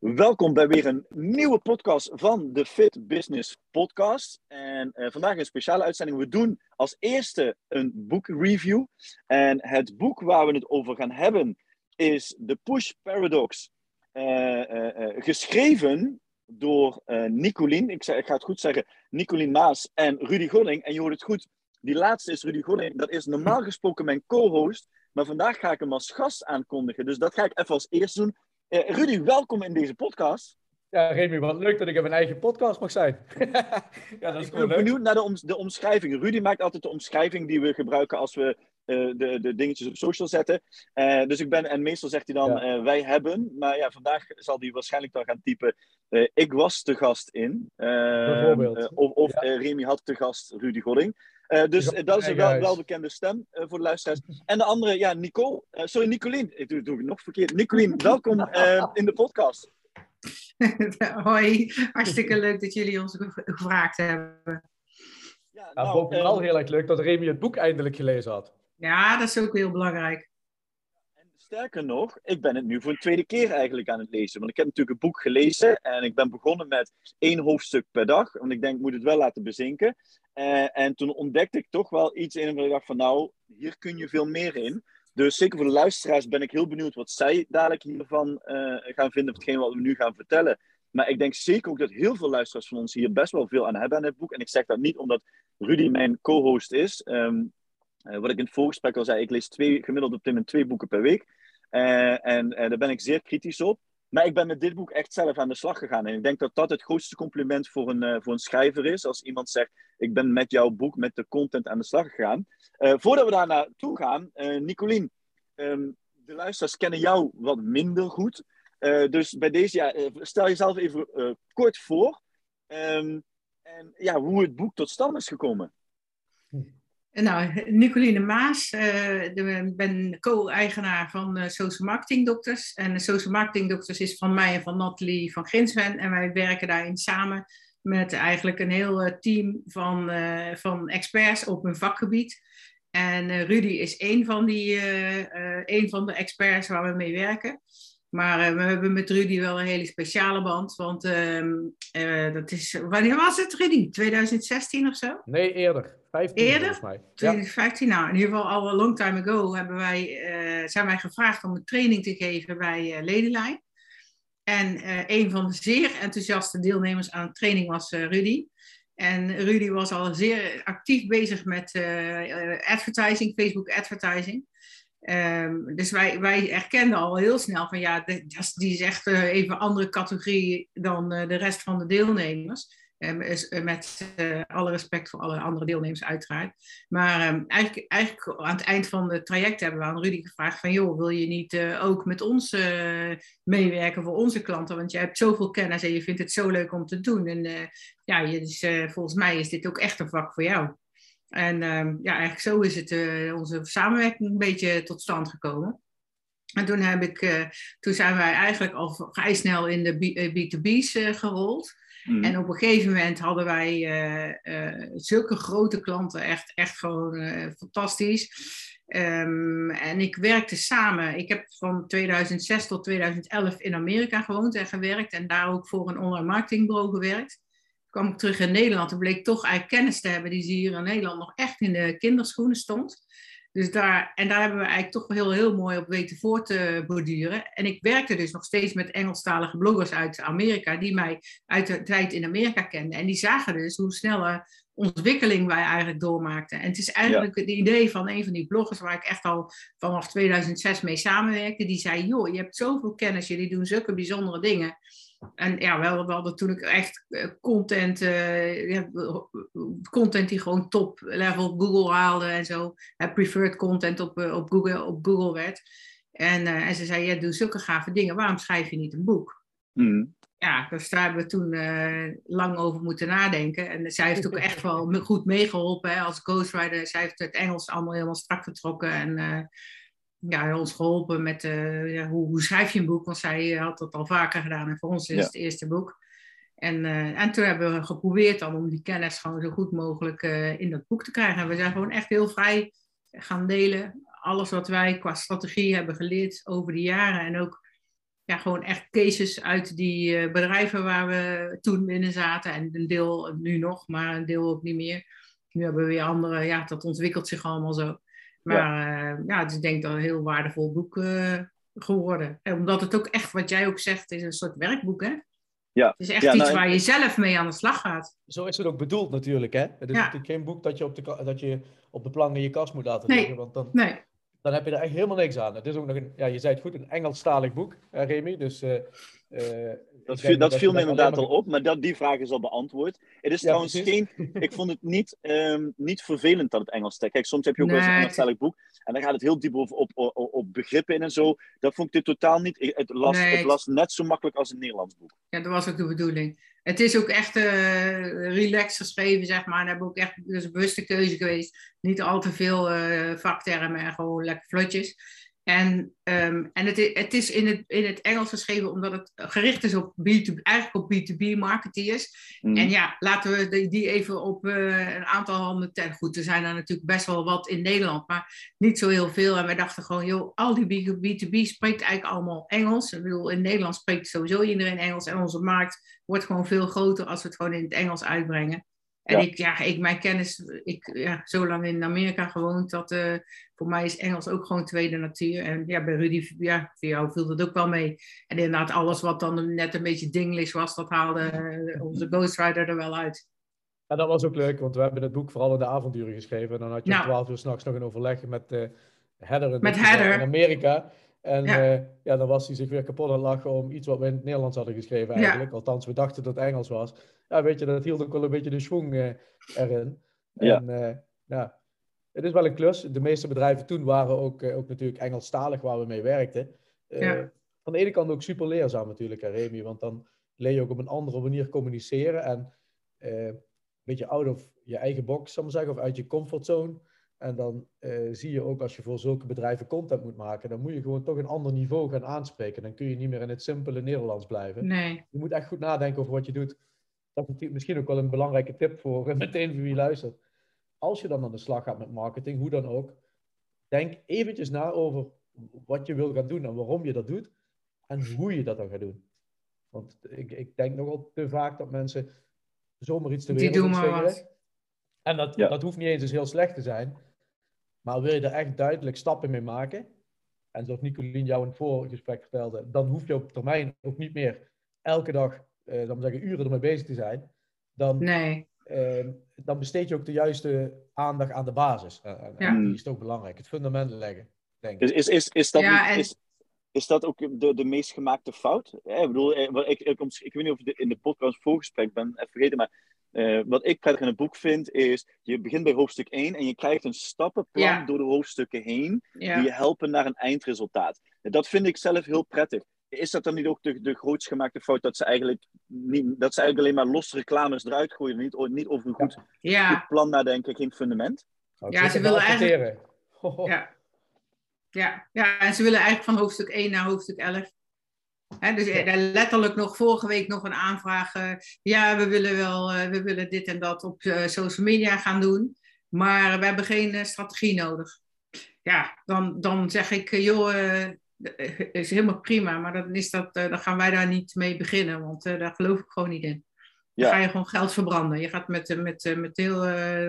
Welkom bij weer een nieuwe podcast van de Fit Business Podcast. En uh, vandaag een speciale uitzending. We doen als eerste een boekreview. En het boek waar we het over gaan hebben is The Push Paradox. Uh, uh, geschreven door Nicolien, ik, ik ga het goed zeggen, Nicolien Maas en Rudy Golling. En je hoort het goed, die laatste is Rudy Golling. Dat is normaal gesproken mijn co-host. Maar vandaag ga ik hem als gast aankondigen. Dus dat ga ik even als eerste doen. Uh, Rudy, welkom in deze podcast. Ja, Remy, wat leuk dat ik in mijn eigen podcast mag zijn. ja, dat is ik ben benieuwd naar de, om, de omschrijving. Rudy maakt altijd de omschrijving die we gebruiken als we uh, de, de dingetjes op social zetten. Uh, dus ik ben, en meestal zegt hij dan ja. wij hebben. Maar ja, vandaag zal hij waarschijnlijk dan gaan typen ik was te gast in. Bijvoorbeeld. of of ja. Remy had te gast Rudy Godding. Uh, dus uh, dat is een wel, welbekende stem uh, voor de luisteraars. En de andere, ja, Nicole. sorry, Nicolien. Ik doe, doe het nog verkeerd. Nicolien, welkom in de podcast. Hoi, hartstikke leuk dat jullie ons gevraagd hebben. Ja, nou, vooral heel erg leuk dat Remy het boek eindelijk gelezen had. Ja, dat is ook heel belangrijk. En sterker nog, ik ben het nu voor een tweede keer eigenlijk aan het lezen. Want ik heb natuurlijk een boek gelezen en ik ben begonnen met één hoofdstuk per dag. Want ik denk, ik moet het wel laten bezinken. Uh, en toen ontdekte ik toch wel iets in waar ik dacht van nou, hier kun je veel meer in. Dus zeker voor de luisteraars ben ik heel benieuwd wat zij dadelijk hiervan uh, gaan vinden, of hetgeen wat we nu gaan vertellen. Maar ik denk zeker ook dat heel veel luisteraars van ons hier best wel veel aan hebben aan het boek. En ik zeg dat niet omdat Rudy mijn co-host is. Um, uh, wat ik in het voorgesprek al zei, ik lees twee, gemiddeld op dit moment twee boeken per week. en daar ben ik zeer kritisch op. Maar ik ben met dit boek echt zelf aan de slag gegaan. En ik denk dat dat het grootste compliment voor een, voor een schrijver is. Als iemand zegt, ik ben met jouw boek, met de content aan de slag gegaan. Uh, voordat we daar naartoe gaan, uh, Nicolien, um, de luisteraars kennen jou wat minder goed. dus bij deze, ja, stel jezelf even kort voor. Um, en ja, hoe het boek tot stand is gekomen. Nou, Nicoline Maas, ik ben co-eigenaar van Social Marketing Doctors. En Social Marketing Doctors is van mij en van Nathalie van Grinsven. En wij werken daarin samen met eigenlijk een heel uh, team van, van experts op hun vakgebied. En Rudy is één van, die, een van de experts waar we mee werken. Maar we hebben met Rudy wel een hele speciale band. Want ehm, dat is. Wanneer was het, Rudy? 2016 of zo? Nee, eerder. 15 Eerder? Mij. 2015, ja. nou in ieder geval al een long time ago hebben wij, uh, zijn wij gevraagd om een training te geven bij Ledenlijn. En uh, een van de zeer enthousiaste deelnemers aan de training was Rudy. En Rudy was al zeer actief bezig met advertising, Facebook advertising. Um, dus wij, wij erkenden al heel snel van ja, die is echt even een andere categorie dan de rest van de deelnemers. Uh, met uh, alle respect voor alle andere deelnemers uiteraard. Maar um, eigenlijk, eigenlijk aan het eind van het traject hebben we aan Rudy gevraagd van... joh, wil je niet uh, ook met ons meewerken voor onze klanten? Want je hebt zoveel kennis en je vindt het zo leuk om te doen. En ja, dus, volgens mij is dit ook echt een vak voor jou. En um, ja, eigenlijk zo is het onze samenwerking een beetje tot stand gekomen. En toen, heb ik, toen zijn wij eigenlijk al vrij snel in de B2B's gerold... Mm. En op een gegeven moment hadden wij uh, uh, zulke grote klanten, echt, echt gewoon uh, fantastisch. Um, en ik werkte samen. Ik heb van 2006 tot 2011 in Amerika gewoond en gewerkt. En daar ook voor een online marketingbureau gewerkt. Toen kwam ik terug in Nederland en bleek toch eigenlijk kennis te hebben die hier in Nederland nog echt in de kinderschoenen stond. Dus daar, en daar hebben we eigenlijk toch heel, heel mooi op weten voor te borduren. En ik werkte dus nog steeds met Engelstalige bloggers uit Amerika, die mij uit de tijd in Amerika kenden. En die zagen dus hoe snelle ontwikkeling wij eigenlijk doormaakten. En het is eigenlijk ja. het idee van een van die bloggers waar ik echt al vanaf 2006 mee samenwerkte. Die zei, joh, je hebt zoveel kennis, jullie doen zulke bijzondere dingen. En ja, wel, we hadden toen ik echt content, uh, ja, content die gewoon top level Google haalde en zo. Uh, preferred content op, uh, op, Google, op Google werd. En, en ze zei, je doet zulke gave dingen, waarom schrijf je niet een boek? Mm. ja, dus daar hebben we toen lang over moeten nadenken. En zij heeft ook echt wel goed meegeholpen hè, als ghostwriter. Zij heeft het Engels allemaal helemaal strak getrokken en ja, ons geholpen met uh, ja, hoe, hoe, schrijf je een boek. Want zij had dat al vaker gedaan en voor ons is het eerste boek. En, en toen hebben we geprobeerd dan om die kennis gewoon zo goed mogelijk in dat boek te krijgen. En we zijn gewoon echt heel vrij gaan delen. Alles wat wij qua strategie hebben geleerd over de jaren en ook ja, gewoon echt cases uit die bedrijven waar we toen binnen zaten. En een deel nu nog, maar een deel ook niet meer. Nu hebben we weer andere, ja, dat ontwikkelt zich allemaal zo. Maar ja, uh, ja het is denk ik een heel waardevol boek uh, geworden. En omdat het ook echt, wat jij ook zegt, is een soort werkboek, hè? Ja. Het is echt ja, iets nou, waar je zelf mee aan de slag gaat. Zo is het ook bedoeld natuurlijk, hè? Het is natuurlijk geen boek dat je op de, dat je op de plank in je kast moet laten nee. liggen. Want dan, nee dan heb je er echt helemaal niks aan. Het is ook nog een, ja, je zei het goed, een Engelstalig boek, Remy. Dus, uh, uh, dat viel, dat viel me inderdaad al op, maar dat, die vraag is al beantwoord. Het is ja, trouwens geen, ik vond het niet, um, niet vervelend dat het Engels tekst. Kijk, soms heb je ook nee. wel eens een Engelstalig boek en dan gaat het heel diep over, op, op, op begrippen in en zo. Dat vond ik dit totaal niet. Het las, nee. het las net zo makkelijk als een Nederlands boek. Ja, dat was ook de bedoeling. Het is ook echt uh, relaxed geschreven, zeg maar. En hebben ook echt dus bewuste keuze geweest. Niet al te veel uh, vaktermen en gewoon lekker vlotjes. En, um, en het, het, is in het, in het Engels geschreven omdat het gericht is op B2B, eigenlijk op B2B marketeers. Mm. En ja, laten we die, die even op uh, een aantal handen ten. Goed, er zijn er natuurlijk best wel wat in Nederland, maar niet zo heel veel. En wij dachten gewoon, joh, al die B2B spreekt eigenlijk allemaal Engels. Ik bedoel, in Nederland spreekt sowieso iedereen Engels. En onze markt wordt gewoon veel groter als we het gewoon in het Engels uitbrengen. En ja. ik, ja, ik, mijn kennis, ik ja, zo lang in Amerika gewoond, dat uh, voor mij is Engels ook gewoon tweede natuur. En ja, bij Rudy, ja, voor jou viel dat ook wel mee. En inderdaad, alles wat dan net een beetje dinglish was, dat haalde uh, onze ghostwriter er wel uit. En dat was ook leuk, want we hebben het boek vooral in de avonduren geschreven. En dan had je nou. om 12 uur s'nachts nog een overleg met uh, Heather, met Heather in Amerika. En ja. Uh, ja. dan was hij zich weer kapot aan het lachen om iets wat we in het Nederlands hadden geschreven eigenlijk. Ja. Althans, we dachten dat het Engels was. Ja, weet je, dat hield ook wel een beetje de schwung uh, erin. Ja. En uh, ja, het is wel een klus. De meeste bedrijven toen waren ook, ook natuurlijk Engelstalig waar we mee werkten. Ja. Van de ene kant ook super leerzaam natuurlijk, Remy. Want dan leer je ook op een andere manier communiceren. En een beetje out of je eigen box, zal ik maar zeggen. Of uit je comfortzone. En dan uh, zie je ook als je voor zulke bedrijven content moet maken, dan moet je gewoon toch een ander niveau gaan aanspreken. Dan kun je niet meer in het simpele Nederlands blijven. Nee. Je moet echt goed nadenken over wat je doet. Dat is misschien ook wel een belangrijke tip voor meteen voor wie luistert. Als je dan aan de slag gaat met marketing, hoe dan ook, denk eventjes na over wat je wil gaan doen en waarom je dat doet en hoe je dat dan gaat doen. Want ik, ik denk nogal te vaak dat mensen zomaar iets te wereld Die doen maar wat. En dat, ja. dat hoeft niet eens dus heel slecht te zijn. Maar wil je er echt duidelijk stappen mee maken, en zoals Nicolien jou in het voorgesprek vertelde, dan hoef je op termijn ook niet meer elke dag, eh, dan zeggen, uren ermee bezig te zijn. Dan, nee. eh, dan besteed je ook de juiste aandacht aan de basis. Uh, ja. Die is toch belangrijk, het fundament leggen. Denk ik. Is, is, is, dat ja, niet, is, is dat ook de, de meest gemaakte fout? ik bedoel, eh, ik, ik, ik, weet niet of ik in de podcast voorgesprek ben even vergeten, maar uh, wat ik prettig in het boek vind, is je begint bij hoofdstuk 1 en je krijgt een stappenplan ja. door de hoofdstukken heen, ja. die je helpen naar een eindresultaat. Dat vind ik zelf heel prettig. Is dat dan niet ook de, de grootst gemaakte fout dat ze eigenlijk niet, dat ze eigenlijk alleen maar losse reclames eruit gooien, niet, niet over een goed, ja. goed plan nadenken, geen fundament? Ja, ze willen eigenlijk. Ja. Ja. ja, en ze willen eigenlijk van hoofdstuk 1 naar hoofdstuk 11 He, dus ja. letterlijk nog vorige week nog een aanvraag. Uh, ja, we willen wel, uh, we willen dit en dat op uh, social media gaan doen. Maar we hebben geen strategie nodig. Ja, dan, dan zeg ik, joh, is helemaal prima. Maar dan, is dat, dan gaan wij daar niet mee beginnen. Want daar geloof ik gewoon niet in. Dan ja. ga je gewoon geld verbranden. Je gaat met, met, met heel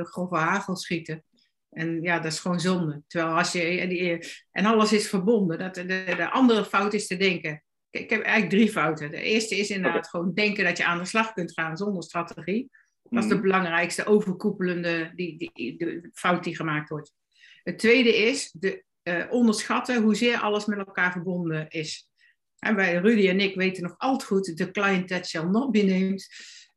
grove hagel schieten. En ja, dat is gewoon zonde. Terwijl als je, en alles is verbonden. Dat, de, de andere fout is te denken ik heb eigenlijk drie fouten. De eerste is inderdaad gewoon denken dat je aan de slag kunt gaan zonder strategie. Dat is de mhm. belangrijkste overkoepelende die, die, de fout die gemaakt wordt. Het tweede is de, uh, onderschatten hoezeer alles met elkaar verbonden is. En wij, Rudy en ik weten nog altijd goed, de client that shall not be named,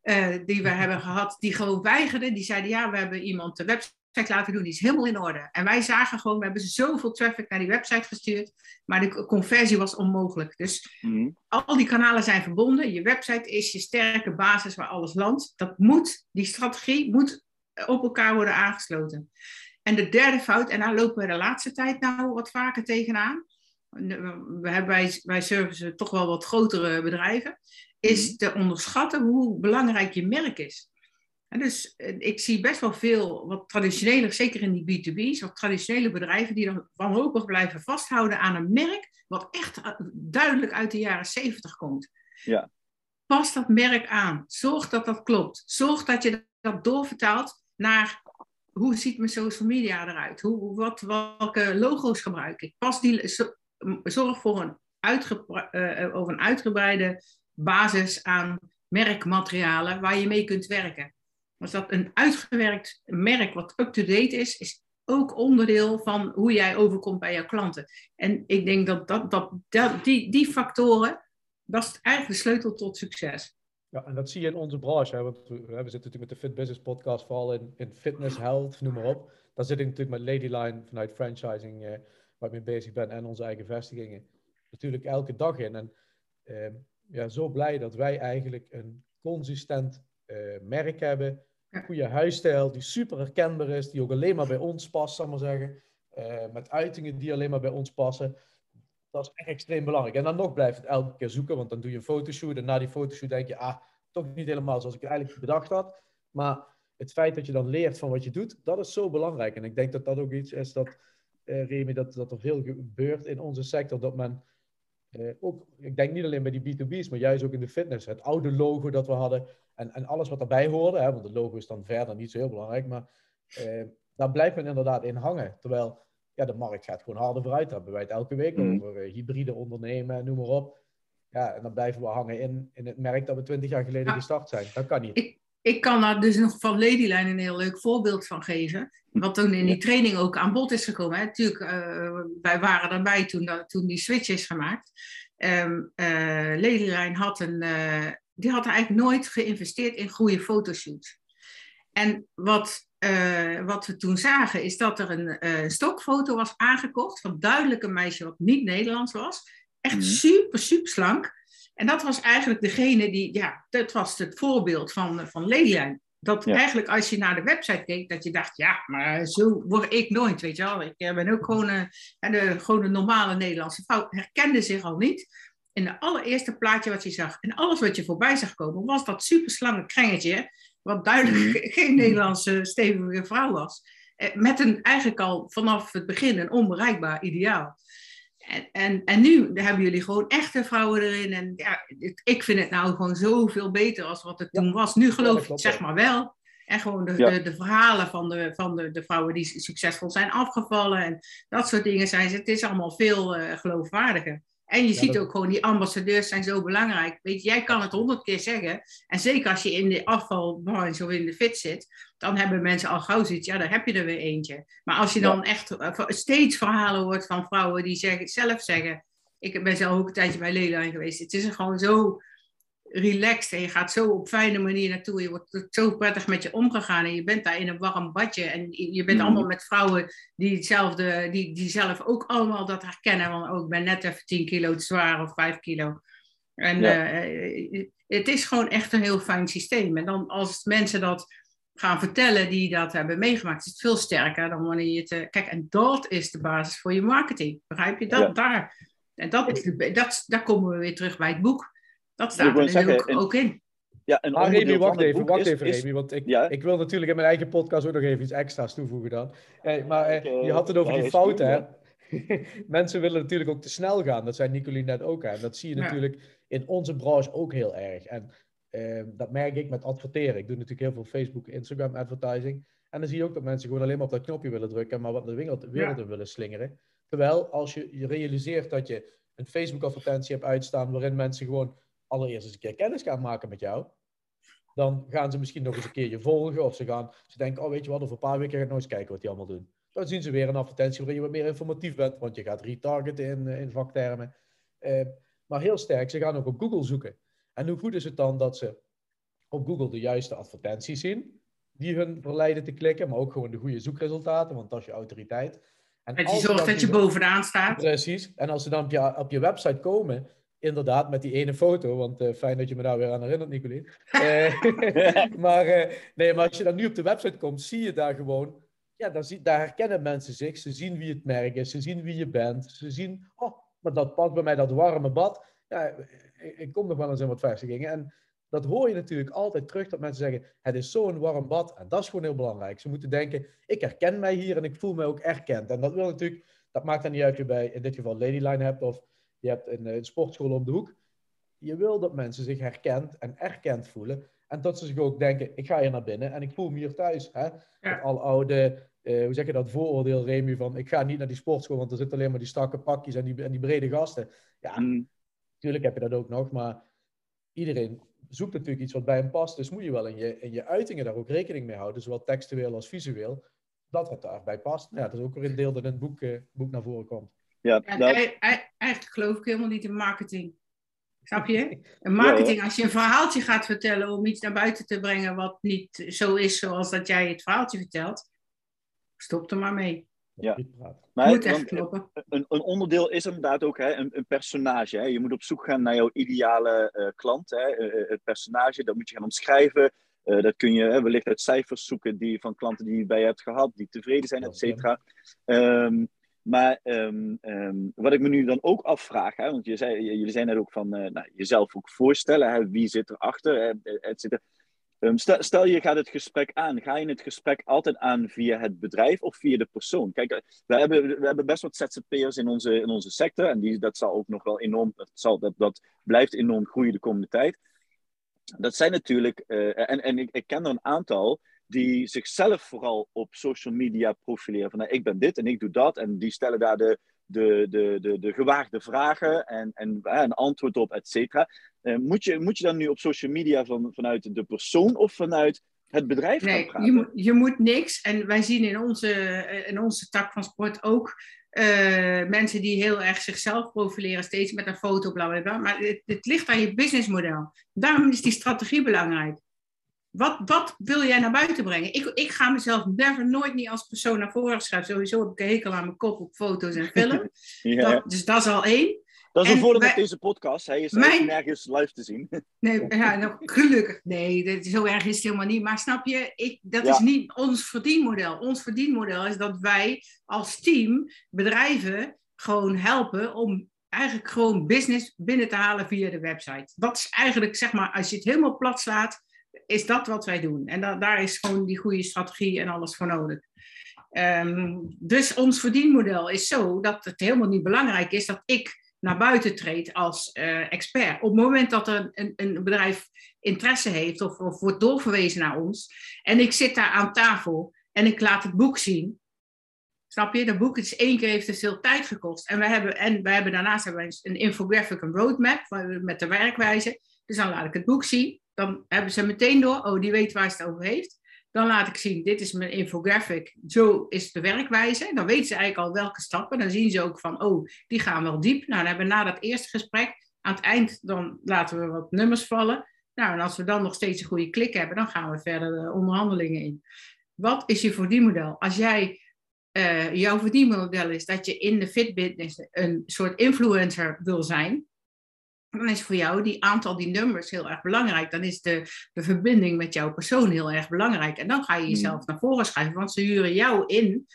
uh, die we hebben gehad, die gewoon weigerden. Die zeiden, ja, we hebben iemand de website laten doen. Die is helemaal in orde. En wij zagen gewoon, we hebben zoveel traffic naar die website gestuurd, maar de conversie was onmogelijk. Dus mhm. al die kanalen zijn verbonden. Je website is je sterke basis waar alles landt. Dat moet, die strategie moet op elkaar worden aangesloten. En de derde fout, en daar lopen we de laatste tijd nou wat vaker tegenaan. We hebben bij, bij services toch wel wat grotere bedrijven. Is mhm. te onderschatten hoe belangrijk je merk is. En dus eh, ik zie best wel veel wat traditionele, zeker in die B2B's, wat traditionele bedrijven die dan wanhopig blijven vasthouden aan een merk wat echt eh, duidelijk uit de jaren 70 komt. Ja. Pas dat merk aan. Zorg dat dat klopt. Zorg dat je dat doorvertaalt naar hoe ziet mijn social media eruit? Hoe, wat, welke logo's gebruik ik? Pas die, zorg voor een, uh, over een uitgebreide basis aan merkmaterialen waar je mee kunt werken. Dat een uitgewerkt merk wat up-to-date is, is ook onderdeel van hoe jij overkomt bij jouw klanten. En ik denk dat, dat, dat, die, die factoren, dat is eigenlijk de sleutel tot succes. Ja, en dat zie je in onze branche. Want we, zitten natuurlijk met de Fit Business podcast vooral in, in fitness, health, noem maar op. Daar zit ik natuurlijk met Ladyline vanuit franchising, eh, waar ik mee bezig ben, en onze eigen vestigingen. Natuurlijk elke dag in. En eh, ja, zo blij dat wij eigenlijk een consistent eh, merk hebben. Goede huisstijl, die super herkenbaar is, die ook alleen maar bij ons past, zal maar zeggen. Uh, met uitingen die alleen maar bij ons passen. Dat is echt extreem belangrijk. En dan nog blijft het elke keer zoeken, want dan doe je een fotoshoot en na die fotoshoot denk je, ah, toch niet helemaal zoals ik het eigenlijk bedacht had. Maar het feit dat je dan leert van wat je doet, dat is zo belangrijk. En ik denk dat dat ook iets is dat, uh, Remy, dat, dat er veel gebeurt in onze sector, dat men uh, ook, ik denk niet alleen bij die B2B's, maar juist ook in de fitness. Het oude logo dat we hadden en, en alles wat daarbij hoorde, hè, want het logo is dan verder niet zo heel belangrijk, maar uh, daar blijft men inderdaad in hangen. Terwijl ja, de markt gaat gewoon harder vooruit. Daar hebben wij het elke week mm. over. Uh, hybride ondernemen, noem maar op. Ja, en dan blijven we hangen in, in het merk dat we twintig jaar geleden gestart zijn. Dat kan niet. Ik, ik kan daar dus nog van Ladyline een heel leuk voorbeeld van geven. Wat toen in die training ook aan bod is gekomen. Hè. Natuurlijk, uh, wij waren erbij toen, toen die switch is gemaakt. Um, uh, Ladyline had, een, die had eigenlijk nooit geïnvesteerd in goede fotoshoots. En wat uh, wat we toen zagen, is dat er een uh, stokfoto was aangekocht van duidelijk een meisje wat niet Nederlands was. Echt mhm. super, super slank. En dat was eigenlijk degene die, ja, dat was het voorbeeld van, van Lelian. Dat eigenlijk als je naar de website keek, dat je dacht, ja, maar zo word ik nooit, weet je wel. Ik eh, ben ook gewoon, uh, de, gewoon een normale Nederlandse vrouw. Herkende zich al niet. In de allereerste plaatje wat je zag en alles wat je voorbij zag komen, was dat super slange krengetje wat duidelijk mhm. geen Nederlandse stevige vrouw was. Eh, met een eigenlijk al vanaf het begin een onbereikbaar ideaal. En, en, en nu hebben jullie gewoon echte vrouwen erin. En ja, ik vind het nou gewoon zoveel beter als wat het toen was. Nu geloof ik zeg maar wel. En gewoon de, de, de, verhalen van, de, van de, de vrouwen die succesvol zijn afgevallen. En dat soort dingen zijn Het is allemaal veel uh, geloofwaardiger. En je ziet ook gewoon, die ambassadeurs zijn zo belangrijk. Weet je, jij kan het honderd keer zeggen. En zeker als je in de afvalbranche of in de fit zit, dan hebben mensen al gauw zoiets, ja, daar heb je er weer eentje. Maar als je dan echt eh, steeds verhalen hoort van vrouwen die zeggen, zelf zeggen, ik ben zelf ook een tijdje bij Leland geweest. Het is er gewoon zo relaxed en je gaat zo op fijne manier naartoe. Je wordt zo prettig met je omgegaan en je bent daar in een warm badje. En je bent mhm. allemaal met vrouwen die, hetzelfde, die, die zelf ook allemaal dat herkennen. Want ook oh, ik ben net even 10 kilo te zwaar of 5 kilo. En eh, het is gewoon echt een heel fijn systeem. En dan als mensen dat gaan vertellen die dat hebben meegemaakt, is het veel sterker dan wanneer je het... Kijk, en dat is de basis voor je marketing. Begrijp je? Dat, daar, en dat, dat, daar komen we weer terug bij het boek. Dat staat er zeggen, ook, in. Ja, en maar Remy, wacht even, wacht even, Remy, want ik, ik wil natuurlijk in mijn eigen podcast ook nog even iets extra's toevoegen dan. Eh, maar eh, je had het over die fouten, hè? Mensen willen natuurlijk ook te snel gaan. Dat zei Nicolien net ook. Hè? Dat zie je natuurlijk in onze branche ook heel erg. En uh, dat merk ik met adverteren. Ik doe natuurlijk heel veel Facebook, Instagram advertising. En dan zie je ook dat mensen gewoon alleen maar op dat knopje willen drukken, maar wat de wereld, wereld ja. willen slingeren. Terwijl als je, je realiseert dat je een Facebook advertentie hebt uitstaan waarin mensen gewoon allereerst eens een keer kennis gaan maken met jou. Dan gaan ze misschien nog eens een keer je volgen. Of ze gaan, ze denken, oh weet je wat, over een paar weken ga ik nog eens kijken wat die allemaal doen. Dan zien ze weer een advertentie waarin je wat meer informatief bent. Want je gaat retargeten in, eh, in vaktermen. Uh, maar heel sterk, ze gaan ook op Google zoeken. En hoe goed is het dan dat ze op Google de juiste advertenties zien. die hun verleiden te klikken, maar ook gewoon de goede zoekresultaten, want dat is je autoriteit. En, en zorgt dat je bovenaan staat. Precies. En als ze dan op je, op je website komen, inderdaad met die ene foto, want uh, fijn dat je me daar weer aan herinnert, Nicolien. Uh, maar, uh, nee, maar als je dan nu op de website komt, zie je daar gewoon, ja, daar, zie, daar herkennen mensen zich. Ze zien wie het merk is, ze zien wie je bent, ze zien, oh, maar dat past bij mij, dat warme bad. Ja, ik, ik kom nog wel eens in wat vestigingen. En dat hoor je natuurlijk altijd terug, dat mensen zeggen, het is zo'n warm bad. En dat is gewoon heel belangrijk. Ze moeten denken, ik herken mij hier en ik voel mij ook erkend. En dat wil natuurlijk, dat maakt dan niet uit of je bij, in dit geval Ladyline hebt of je hebt een, een sportschool om de hoek. Je wil dat mensen zich herkend en erkend voelen. En dat ze zich ook denken, ik ga hier naar binnen en ik voel me hier thuis. Hè? Ja. al oude, uh, hoe zeg je dat, vooroordeel, Remy, van ik ga niet naar die sportschool, want er zitten alleen maar die strakke pakjes en die, en die brede gasten. Ja, mm. natuurlijk heb je dat ook nog, maar iedereen zoekt natuurlijk iets wat bij hem past. Dus moet je wel in je, in je uitingen daar ook rekening mee houden, zowel textueel als visueel, dat het daarbij past. Ja, dat is ook weer een deel dat in het boek, uh, boek naar voren komt. Ja, eigenlijk geloof ik helemaal niet in marketing. Snap je? En marketing, als je een verhaaltje gaat vertellen om iets naar buiten te brengen wat niet zo is zoals dat jij het verhaaltje vertelt, stop er maar mee. Ja, maar moet echt kloppen. Een, een, onderdeel is inderdaad ook hè, een, een personage. Hè. Je moet op zoek gaan naar jouw ideale uh, klant. Hè. Uh, het personage, dat moet je gaan omschrijven. Uh, dat kun je hè, wellicht uit cijfers zoeken die, van klanten die je bij je hebt gehad, die tevreden zijn, et cetera. Um, maar um, um, wat ik me nu dan ook afvraag, hè, want je zei, jullie zijn net ook van uh, nou, jezelf ook voorstellen, hè, wie zit erachter, et cetera. Um, stel, stel, je gaat het gesprek aan, ga je het gesprek altijd aan via het bedrijf of via de persoon? Kijk, eh, we hebben, we hebben best wat ZZP'ers in onze, in onze sector en die, dat zal ook nog wel enorm, dat, zal, dat, dat blijft enorm groeien de komende tijd. Dat zijn natuurlijk, en, en ik, ik ken er een aantal die zichzelf vooral op social media profileren. Van nou, ik ben dit en ik doe dat. En die stellen daar de, de, de, de, de gewaagde vragen en, en een antwoord op, et cetera. Uh, moet, je, moet je dan nu op social media van, vanuit de persoon of vanuit het bedrijf nee, gaan praten? Je, moet, je moet niks. En wij zien in onze, in onze tak van sport ook uh, mensen die heel erg zichzelf profileren, steeds met een foto, bla bla bla. Maar het, het ligt aan je businessmodel. Daarom is die strategie belangrijk. Wat, wat wil jij naar buiten brengen? Ik, ik ga mezelf never, nooit niet als persoon naar voren schrijven. Sowieso heb ik een hekel aan mijn kop op foto's en film. ja. dat, dus dat is al één. Dat is een voordeel met deze podcast. Hij is mijn... nergens live te zien. Nee, ja, nou, gelukkig. Nee, dat, zo erg is het helemaal niet. Maar snap je, ik, dat is niet ons verdienmodel. Ons verdienmodel is dat wij als team bedrijven gewoon helpen om eigenlijk gewoon business binnen te halen via de website. Dat is eigenlijk, zeg maar, als je het helemaal plat slaat, is dat wat wij doen. En da daar is gewoon die goede strategie en alles voor nodig. Um, dus ons verdienmodel is zo dat het helemaal niet belangrijk is dat ik naar buiten treed als uh, expert. Op het moment dat er een, een bedrijf interesse heeft of, of, wordt doorverwezen naar ons en ik zit daar aan tafel en ik laat het boek zien. Snap je? Dat boek is één keer heeft het veel tijd gekost. En we hebben, en we hebben daarnaast hebben we een infographic, een roadmap met de werkwijze. Dus dan laat ik het boek zien dan hebben ze meteen door, oh, die weet waar ze het over heeft. Dan laat ik zien, dit is mijn infographic, zo is de werkwijze. Dan weten ze eigenlijk al welke stappen. Dan zien ze ook van, oh, die gaan wel diep. Nou, dan hebben we na dat eerste gesprek, aan het eind, dan laten we wat nummers vallen. Nou, en als we dan nog steeds een goede klik hebben, dan gaan we verder de onderhandelingen in. Wat is je verdienmodel? Als jij, uh, jouw verdienmodel is dat je in de fitbusiness een soort influencer wil zijn, dan is voor jou die aantal, die nummers heel erg belangrijk. Dan is de, de verbinding met jouw persoon heel erg belangrijk. En dan ga je jezelf mm. naar voren schuiven, want ze huren jou in.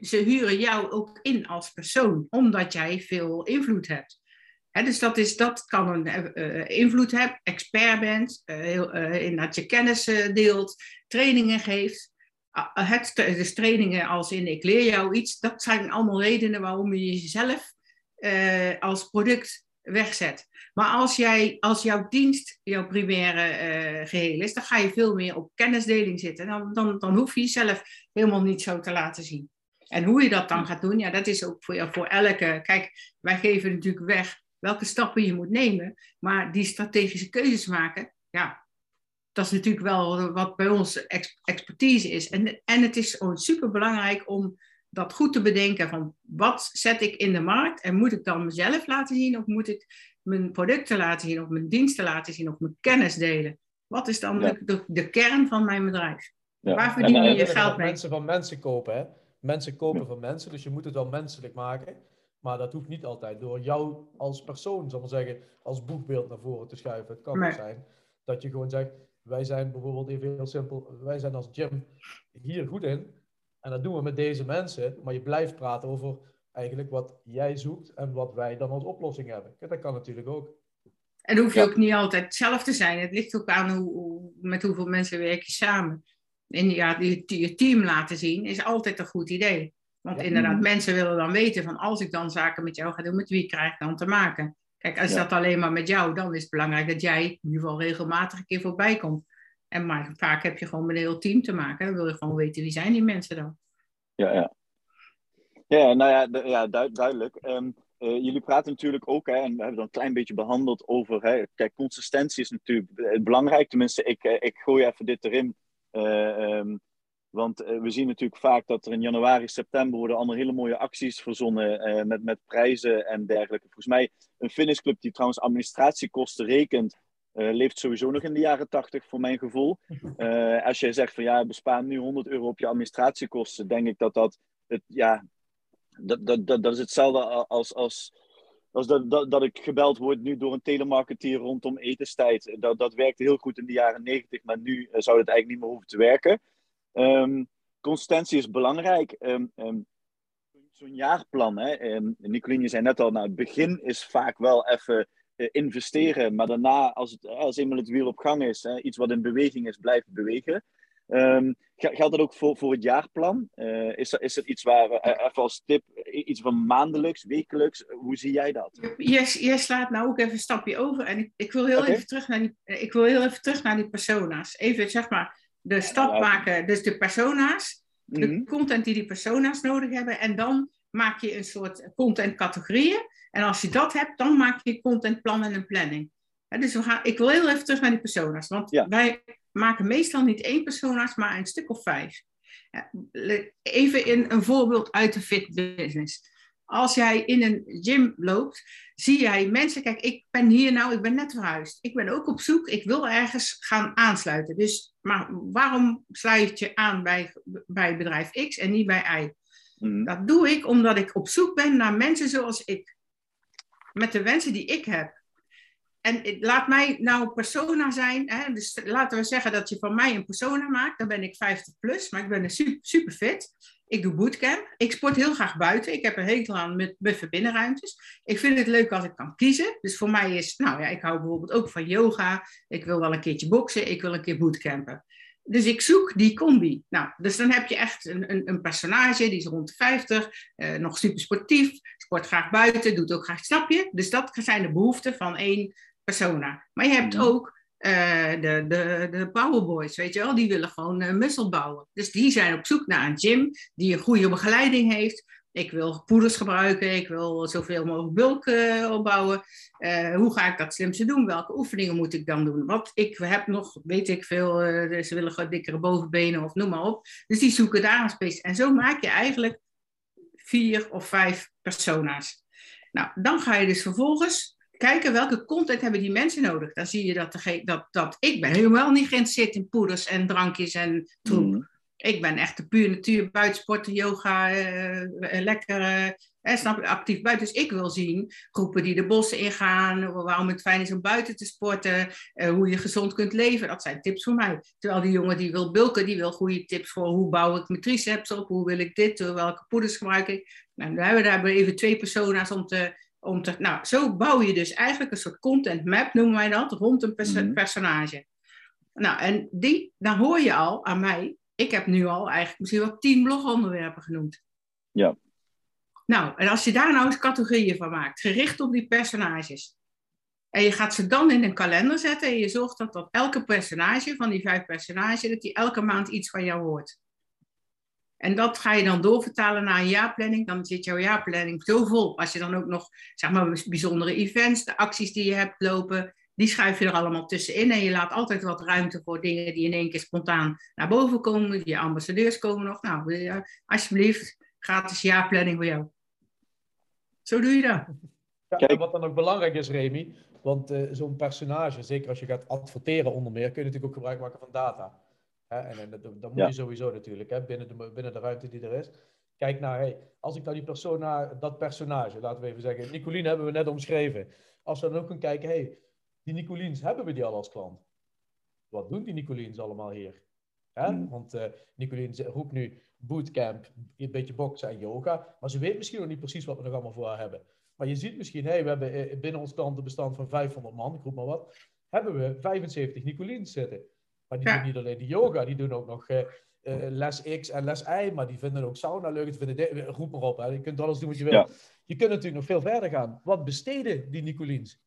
Ze huren jou ook in als persoon, omdat jij veel invloed hebt. dus dat, is, dat kan een uh, invloed hebben, expert bent, uh, heel, in dat je kennis deelt, trainingen geeft. het, dus trainingen als in ik leer jou iets, dat zijn allemaal redenen waarom je jezelf als product wegzet. Maar als, jij, als jouw dienst jouw primaire uh, geheel is, dan ga je veel meer op kennisdeling zitten. Dan, dan, dan hoef je jezelf helemaal niet zo te laten zien. En hoe je dat dan gaat doen, ja, dat is ook voor, voor elke. Kijk, wij geven natuurlijk weg welke stappen je moet nemen. Maar die strategische keuzes maken, ja, dat is natuurlijk wel wat bij ons expertise is. En, en het is gewoon super belangrijk om dat goed te bedenken van wat zet ik in de markt en moet ik dan mezelf laten zien of moet ik mijn producten laten zien of mijn diensten laten zien of mijn kennis delen? Wat is dan de, de, kern van mijn bedrijf? Waar verdien je je geld mee? Mensen van mensen kopen, hè? Mensen kopen van mensen, dus je moet het wel menselijk maken. Maar dat hoeft niet altijd door jou als persoon, zal maar zeggen, als boekbeeld naar voren te schuiven. Het kan ook zijn dat je gewoon zegt, wij zijn bijvoorbeeld even heel simpel, wij zijn als gym hier goed in. En dat doen we met deze mensen, maar je blijft praten over eigenlijk wat jij zoekt en wat wij dan als oplossing hebben. Dat kan natuurlijk ook. En hoef je ook niet altijd zelf te zijn. Het ligt ook aan hoe, met hoeveel mensen werk je samen. En ja, je, je team laten zien is altijd een goed idee. Want inderdaad, mensen willen dan weten van als ik dan zaken met jou ga doen, met wie krijg ik dan te maken? Kijk, als dat alleen maar met jou, dan is het belangrijk dat jij in ieder geval regelmatig een keer voorbij komt. En maar vaak heb je gewoon met een heel team te maken. Wil je gewoon weten wie zijn die mensen dan. Ja, ja. Ja, nou ja, ja duidelijk. Um, jullie praten natuurlijk ook, hè, en we hebben dan een klein beetje behandeld over, hè, kijk, consistentie is natuurlijk belangrijk. Tenminste, ik, eh, ik gooi even dit erin. Um, want we zien natuurlijk vaak dat er in januari, september worden allemaal hele mooie acties verzonnen met, met prijzen en dergelijke. Volgens mij een finishclub die trouwens administratiekosten rekent, uh, leeft sowieso nog in de jaren 80 voor mijn gevoel. als je zegt van ja, bespaar nu 100 euro op je administratiekosten, denk ik dat dat het, ja, dat, dat, dat, dat is hetzelfde als, als, als dat, dat, dat ik gebeld word nu door een telemarketeer rondom etenstijd. Dat, dat werkte heel goed in de jaren negentig, maar nu eh, zou het eigenlijk niet meer hoeven te werken. Um, consistentie is belangrijk. Um, um, Zo'n jaarplan, hè. Je zei net al, nou, het begin is vaak wel even investeren, maar daarna, als, het, als eenmaal het wiel op gang is, hè, iets wat in beweging is, blijft bewegen. Um, geldt dat ook voor, voor het jaarplan? Uh, is, er, is er iets waar, uh, even als tip, iets van maandelijks, wekelijks? Hoe zie jij dat? Je slaat nou ook even een stapje over. En ik, ik, wil heel okay. even terug naar die, ik wil heel even terug naar die persona's. Even zeg maar de stap ja, maken, dus de persona's, mm -hmm. de content die die persona's nodig hebben. En dan maak je een soort contentcategorieën. En als je dat hebt, dan maak je contentplan en een planning. Dus we gaan, ik wil heel even terug naar die persona's. Want ja. wij maken meestal niet één persona's, maar een stuk of vijf. Even in een voorbeeld uit de fit business. Als jij in een gym loopt, zie jij mensen. Kijk, ik ben hier nou, ik ben net verhuisd. Ik ben ook op zoek, ik wil ergens gaan aansluiten. Dus, maar waarom sluit je aan bij, bij bedrijf X en niet bij Y? Mm. Dat doe ik omdat ik op zoek ben naar mensen zoals ik. Met de wensen die ik heb en laat mij nou persona zijn. Hè? Dus laten we zeggen dat je van mij een persona maakt. Dan ben ik 50 plus, maar ik ben super, super fit. Ik doe bootcamp. Ik sport heel graag buiten. Ik heb een hekel aan met binnenruimtes. Ik vind het leuk als ik kan kiezen. Dus voor mij is, nou ja, ik hou bijvoorbeeld ook van yoga. Ik wil wel een keertje boksen. Ik wil een keer bootcampen. Dus ik zoek die combi. Nou, dus dan heb je echt een, een, een personage, die is rond de 50, uh, nog super sportief, sport graag buiten, doet ook graag stapje. Dus dat zijn de behoeften van één persona. Maar je hebt mhm. ook uh, de, de, de powerboys, weet je wel, die willen gewoon uh, muscle bouwen. Dus die zijn op zoek naar een gym die een goede begeleiding heeft. Ik wil poeders gebruiken, ik wil zoveel mogelijk bulk uh, opbouwen. hoe ga ik dat slimste doen? Welke oefeningen moet ik dan doen? Wat ik heb nog, weet ik veel, ze willen gewoon dikkere bovenbenen of noem maar op. Dus die zoeken daar een space. En zo maak je eigenlijk vier of vijf persona's. Nou, dan ga je dus vervolgens kijken welke content hebben die mensen nodig. Dan zie je dat, dat, dat ik ben helemaal niet geïnteresseerd in poeders en drankjes en troep. Mm. Ik ben echt de puur natuur, buitensporten, yoga, uh, lekker uh, snap actief buiten. Dus ik wil zien groepen die de bossen ingaan, waarom het fijn is om buiten te sporten, uh, hoe je gezond kunt leven. Dat zijn tips voor mij. Terwijl die jongen die wil bulken, die wil goede tips voor hoe bouw ik mijn triceps op, hoe wil ik dit, welke poeders gebruik ik. Nou, dan hebben we daar even twee persona's om te om te, nou, zo bouw je dus eigenlijk een soort content map, noemen wij dat, rond een pers mm personage. Nou, en die, dan hoor je al aan mij, ik heb nu al eigenlijk misschien wel tien blogonderwerpen genoemd. Ja. Nou, en als je daar nou eens categorieën van maakt, gericht op die personages. En je gaat ze dan in een kalender zetten en je zorgt dat dat elke personage van die vijf personages, dat die elke maand iets van jou hoort. En dat ga je dan doorvertalen naar een jaarplanning. Dan zit jouw jaarplanning zo vol. Als je dan ook nog, zeg maar, bijzondere events, de acties die je hebt lopen, die schuif je er allemaal tussenin. En je laat altijd wat ruimte voor dingen die in één keer spontaan naar boven komen. Je ambassadeurs komen nog. Nou, alsjeblieft, gratis jaarplanning voor jou. Zo doe je dat. Ja, en wat dan ook belangrijk is, Remy, want uh, zo'n personage, zeker als je gaat adverteren onder meer, kun je natuurlijk ook gebruik maken van data. Hè? En, en dat, moet je sowieso natuurlijk, hè? Binnen, de, binnen de ruimte die er is. Kijk naar, hey, als ik nou die persona, dat personage, laten we even zeggen, Nicolien hebben we net omschreven. Als we dan ook gaan kijken, hey, die Nicoliens, hebben we die al als klant? Wat doen die Nicoliens allemaal hier? Hè? Hmm. Want uh, Nicolien roept nu bootcamp, een beetje boksen en yoga. Maar ze weet misschien nog niet precies wat we nog allemaal voor haar hebben. Maar je ziet misschien, hey, we hebben eh, binnen ons klantenbestand van 500 man, ik roep maar wat, hebben we 75 Nicoliens zitten. Maar die doen niet alleen de yoga, die doen ook nog uh, les X en les Y, maar die vinden ook sauna leuk. Die vinden roep maar op, hè. je kunt alles doen wat je wil. Je kunt natuurlijk nog veel verder gaan. Wat besteden die Nicoliens?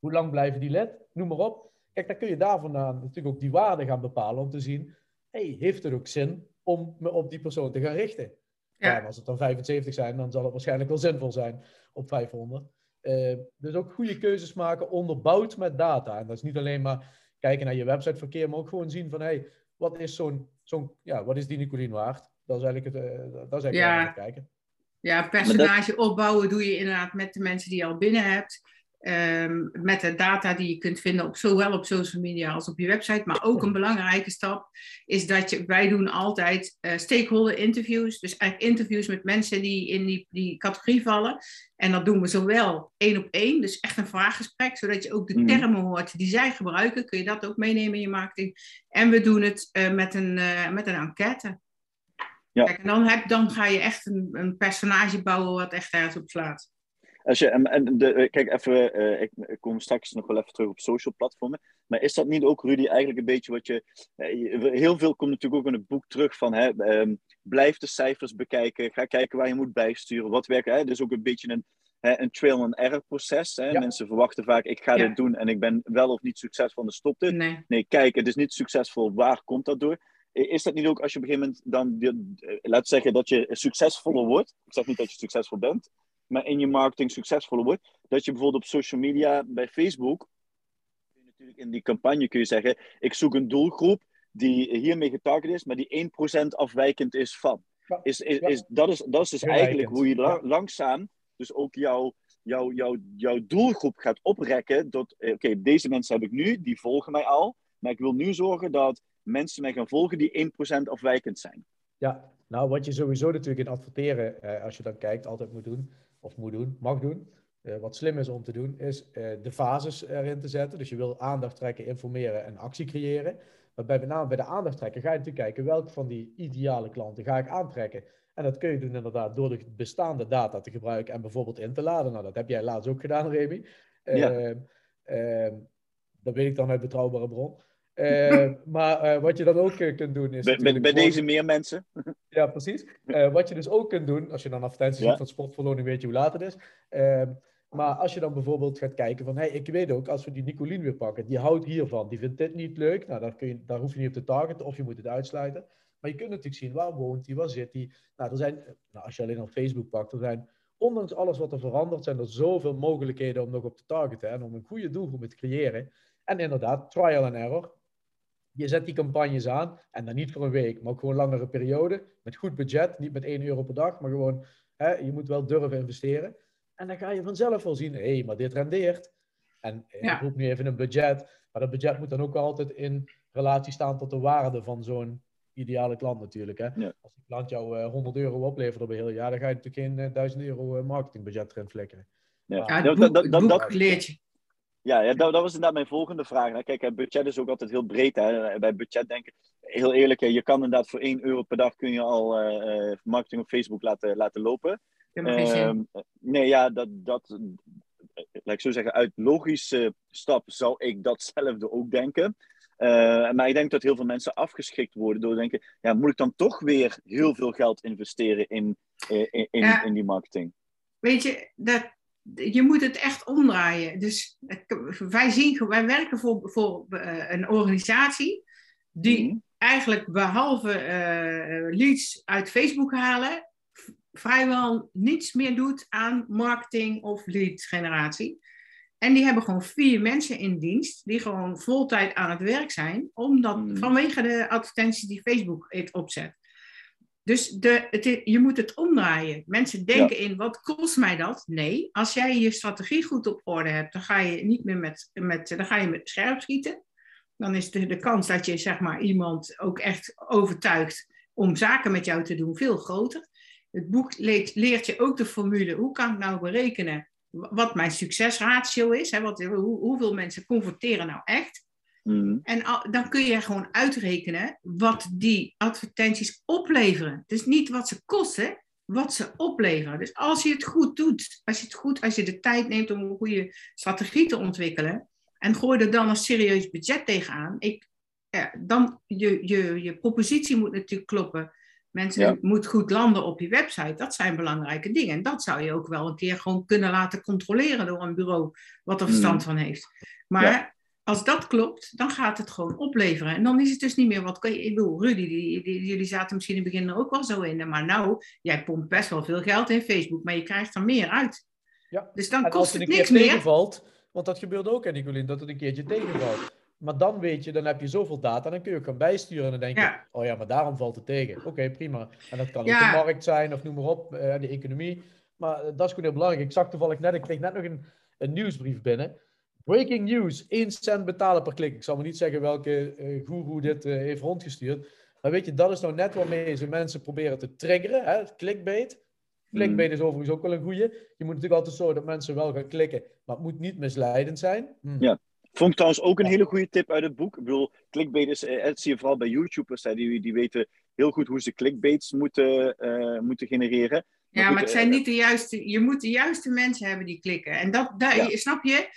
Hoe lang blijven die lid? Noem maar op. Kijk, dan kun je daar vandaan natuurlijk ook die waarde gaan bepalen om te zien, hey, heeft het ook zin om me op die persoon te gaan richten? Ja. als het dan 75 zijn, dan zal het waarschijnlijk wel zinvol zijn op 500. Uh, eh, dus ook goede keuzes maken, onderbouwd met data. En dat is niet alleen maar kijken naar je websiteverkeer, maar ook gewoon zien van, hey, wat is zo'n, zo'n ja, wat is die Nicolien waard? Dat is eigenlijk het, uh, dat is eigenlijk ja. kijken. Ja, personage opbouwen doe je inderdaad met de mensen die je al binnen hebt. Ehm, met de data die je kunt vinden op zowel op social media als op je website. Maar ook een belangrijke stap is dat je, wij doen altijd uh, stakeholder interviews. Dus eigenlijk interviews met mensen die in die, die categorie vallen. En dat doen we zowel één op één, dus echt een vraaggesprek, zodat je ook de mhm. termen hoort die zij gebruiken. Kun je dat ook meenemen in je marketing. En we doen het uh, met, een, uh, met een enquête. Ja. Kijk, en dan, heb, dan ga je echt een, een personage bouwen wat echt ergens op slaat. Als je, en de, eh, kijk, even, uh, ik, ik, kom straks nog wel even terug op social platformen. Maar is dat niet ook, Rudy, eigenlijk een beetje wat je. Uh, heel veel komt natuurlijk ook in het boek terug van. Hè, um, blijf de cijfers bekijken. Ga kijken waar je moet bijsturen. Wat werkt. Hè? Dus ook een beetje een, hè, een trail and error proces. Hè? Mensen verwachten vaak: ik ga dit doen en ik ben wel of niet succesvol. Dan stopt het. Nee. nee, kijk, het is niet succesvol. Waar komt dat door? Is dat niet ook als je op een gegeven moment dan, laat zeggen dat je succesvoller wordt? Ik zeg niet dat je succesvol bent, maar in je marketing succesvoller wordt. Dat je bijvoorbeeld op social media, bij Facebook, natuurlijk in die campagne kun je zeggen, ik zoek een doelgroep die hiermee getarget is, maar die 1% afwijkend is van. Is, is, is, dat, is, dat is dus eigenlijk hoe je langzaam dus ook jouw, jouw, jouw, jouw doelgroep gaat oprekken. Dat, eh, oké, deze mensen heb ik nu, die volgen mij al. Maar ik wil nu zorgen dat mensen mij gaan volgen die 1% afwijkend zijn. Ja, nou wat je sowieso natuurlijk in adverteren, eh, als je dan kijkt, altijd moet doen, of moet doen, mag doen. Uh, wat slim is om te doen, is uh, de fases erin te zetten. Dus je wil aandacht trekken, informeren en actie creëren. Maar bij, met name bij de aandacht trekken ga je natuurlijk kijken welke van die ideale klanten ga ik aantrekken. En dat kun je doen inderdaad door de bestaande data te gebruiken en bijvoorbeeld in te laden. Nou, dat heb jij laatst ook gedaan, Remy. Ja. Ehm, ehm, dat weet ik dan uit betrouwbare bron. Uh, maar uh, wat je dan ook uh, kunt doen is. Bij, bij deze meer mensen. ja, precies. wat je dus ook kunt doen, als je dan advertenties ja. ziet van sportverloning, weet je hoe laat het is. Ehm, maar als je dan bijvoorbeeld gaat kijken van, hey, ik weet ook, als we die Nicolien weer pakken, die houdt hiervan, die vindt dit niet leuk, nou, daar, kun je, daar hoef je niet op te targeten of je moet het uitsluiten. Maar je kunt natuurlijk zien, waar woont hij, waar zit hij. Nou, er zijn, nou, als je alleen op Facebook pakt, er zijn, ondanks alles wat er verandert, zijn er zoveel mogelijkheden om nog op te targeten en om een goede doelgroep te creëren. En inderdaad, trial and error je zet die campagnes aan en dan niet voor een week, maar ook gewoon een langere periode. Met goed budget, niet met 1 euro per dag, maar gewoon, hè, je moet wel durven investeren. En dan ga je vanzelf wel zien, hé, hey, maar dit rendeert. En eh, ja. ik roep nu even een budget, maar dat budget moet dan ook altijd in relatie staan tot de waarde van zo'n ideale klant natuurlijk. Hè? Als die klant jou uh, eh, 100 euro oplevert op een heel jaar, dan ga je natuurlijk geen uh, eh, 1000 euro marketingbudget erin flikkeren. Ja, ja dat, dat, dat, dat, leert je. Ja, ja dat, dat, was inderdaad mijn volgende vraag. Kijk, budget is ook altijd heel breed. Hè. Bij budget denken, heel eerlijk, je kan inderdaad voor 1 euro per dag kun je al uh, marketing op Facebook laten, laten lopen. Uh, nee, ja, dat, dat, laat ik zo zeggen, uit logische stap zou ik datzelfde ook denken. Uh, maar ik denk dat heel veel mensen afgeschikt worden door te denken, ja, moet ik dan toch weer heel veel geld investeren in, in, in, in die marketing? Weet je, dat, je moet het echt omdraaien. Dus wij, zien, wij werken voor, voor uh, een organisatie die mhm. eigenlijk behalve uh, leads uit Facebook halen, vrijwel niets meer doet aan marketing of lead generatie. En die hebben gewoon vier mensen in dienst die gewoon voltijd aan het werk zijn, omdat, mhm. vanwege de advertenties die Facebook opzet. Dus de, het, je moet het omdraaien. Mensen denken in, wat kost mij dat? Nee, als jij je strategie goed op orde hebt, dan ga je niet meer met, met, dan ga je met scherp schieten. dan is de, de kans dat je zeg maar, iemand ook echt overtuigt om zaken met jou te doen veel groter. Het boek leert, leert je ook de formule, hoe kan ik nou berekenen wat mijn succesratio is? Hè, wat, hoe, hoeveel mensen converteren nou echt? Mhm. En dan kun je gewoon uitrekenen wat die advertenties opleveren. Dus niet wat ze kosten, wat ze opleveren. Dus als je het goed doet, als je het goed, als je de tijd neemt om een goede strategie te ontwikkelen en gooi er dan een serieus budget tegenaan, ik, ja, dan je, je, je propositie moet natuurlijk kloppen. Mensen Ja. moet goed landen op je website. Dat zijn belangrijke dingen. En dat zou je ook wel een keer gewoon kunnen laten controleren door een bureau wat er verstand van heeft. Maar Ja. Als dat klopt, dan gaat het gewoon opleveren. En dan is het dus niet meer wat. Ik bedoel, Rudy, die, die, jullie zaten misschien in het begin er ook wel zo in. Maar nou, jij pompt best wel veel geld in Facebook, maar je krijgt er meer uit. Ja. Dus dan En kost als het het een niks meer. tegenvalt, want dat gebeurt ook in Nicolien, dat het een keertje tegenvalt. Maar dan weet je, dan heb je zoveel data, dan kun je ook gaan bijsturen en dan denk je, Ja. oh ja, maar daarom valt het tegen. Oké, prima. En dat kan ook de markt zijn of noem maar op, eh, de economie. Maar eh, dat is gewoon heel belangrijk. Ik zag toevallig net, ik kreeg net nog een, een nieuwsbrief binnen. Breaking news, 1 cent betalen per klik. Ik zal maar niet zeggen welke eh goeroe dit eh, heeft rondgestuurd. Maar weet je, dat is nou net waarmee ze mensen proberen te triggeren. Hè? Clickbait. Clickbait is overigens ook wel een goeie. Je moet natuurlijk altijd zorgen dat mensen wel gaan klikken. Maar het moet niet misleidend zijn. Hm. Ja. Vond ik trouwens ook een hele goede tip uit het boek. Ik bedoel, clickbait is, eh, dat zie je vooral bij YouTubers. Hè, die, die weten heel goed hoe ze clickbaits moeten, eh, moeten genereren. Ja, goed, maar het zijn eh, niet de juiste. Je moet de juiste mensen hebben die klikken. En dat, Ja. snap je?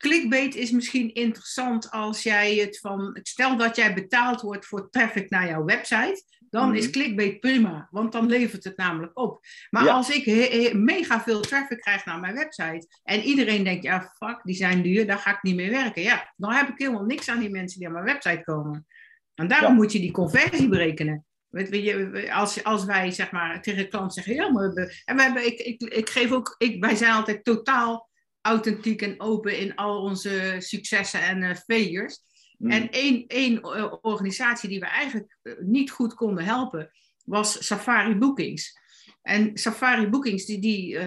Clickbait is misschien interessant als jij het van. Stel dat jij betaald wordt voor traffic naar jouw website. Dan Mhm. is clickbait prima, want dan levert het namelijk op. Maar Ja. als ik he- he- mega veel traffic krijg naar mijn website. en iedereen denkt, ja, fuck, die zijn duur, daar ga ik niet mee werken. Ja, dan heb ik helemaal niks aan die mensen die aan mijn website komen. En daarom Ja. moet je die conversie berekenen. Weet, weet je, als, als wij zeg maar tegen de klant zeggen, ja, maar we, en we hebben, ik, ik, ik geef ook, ik, wij zijn altijd totaal authentiek en open in al onze successen en eh failures. Mm. En één, één eh, organisatie die we eigenlijk eh, niet goed konden helpen, was Safari Bookings. En Safari Bookings, die, die,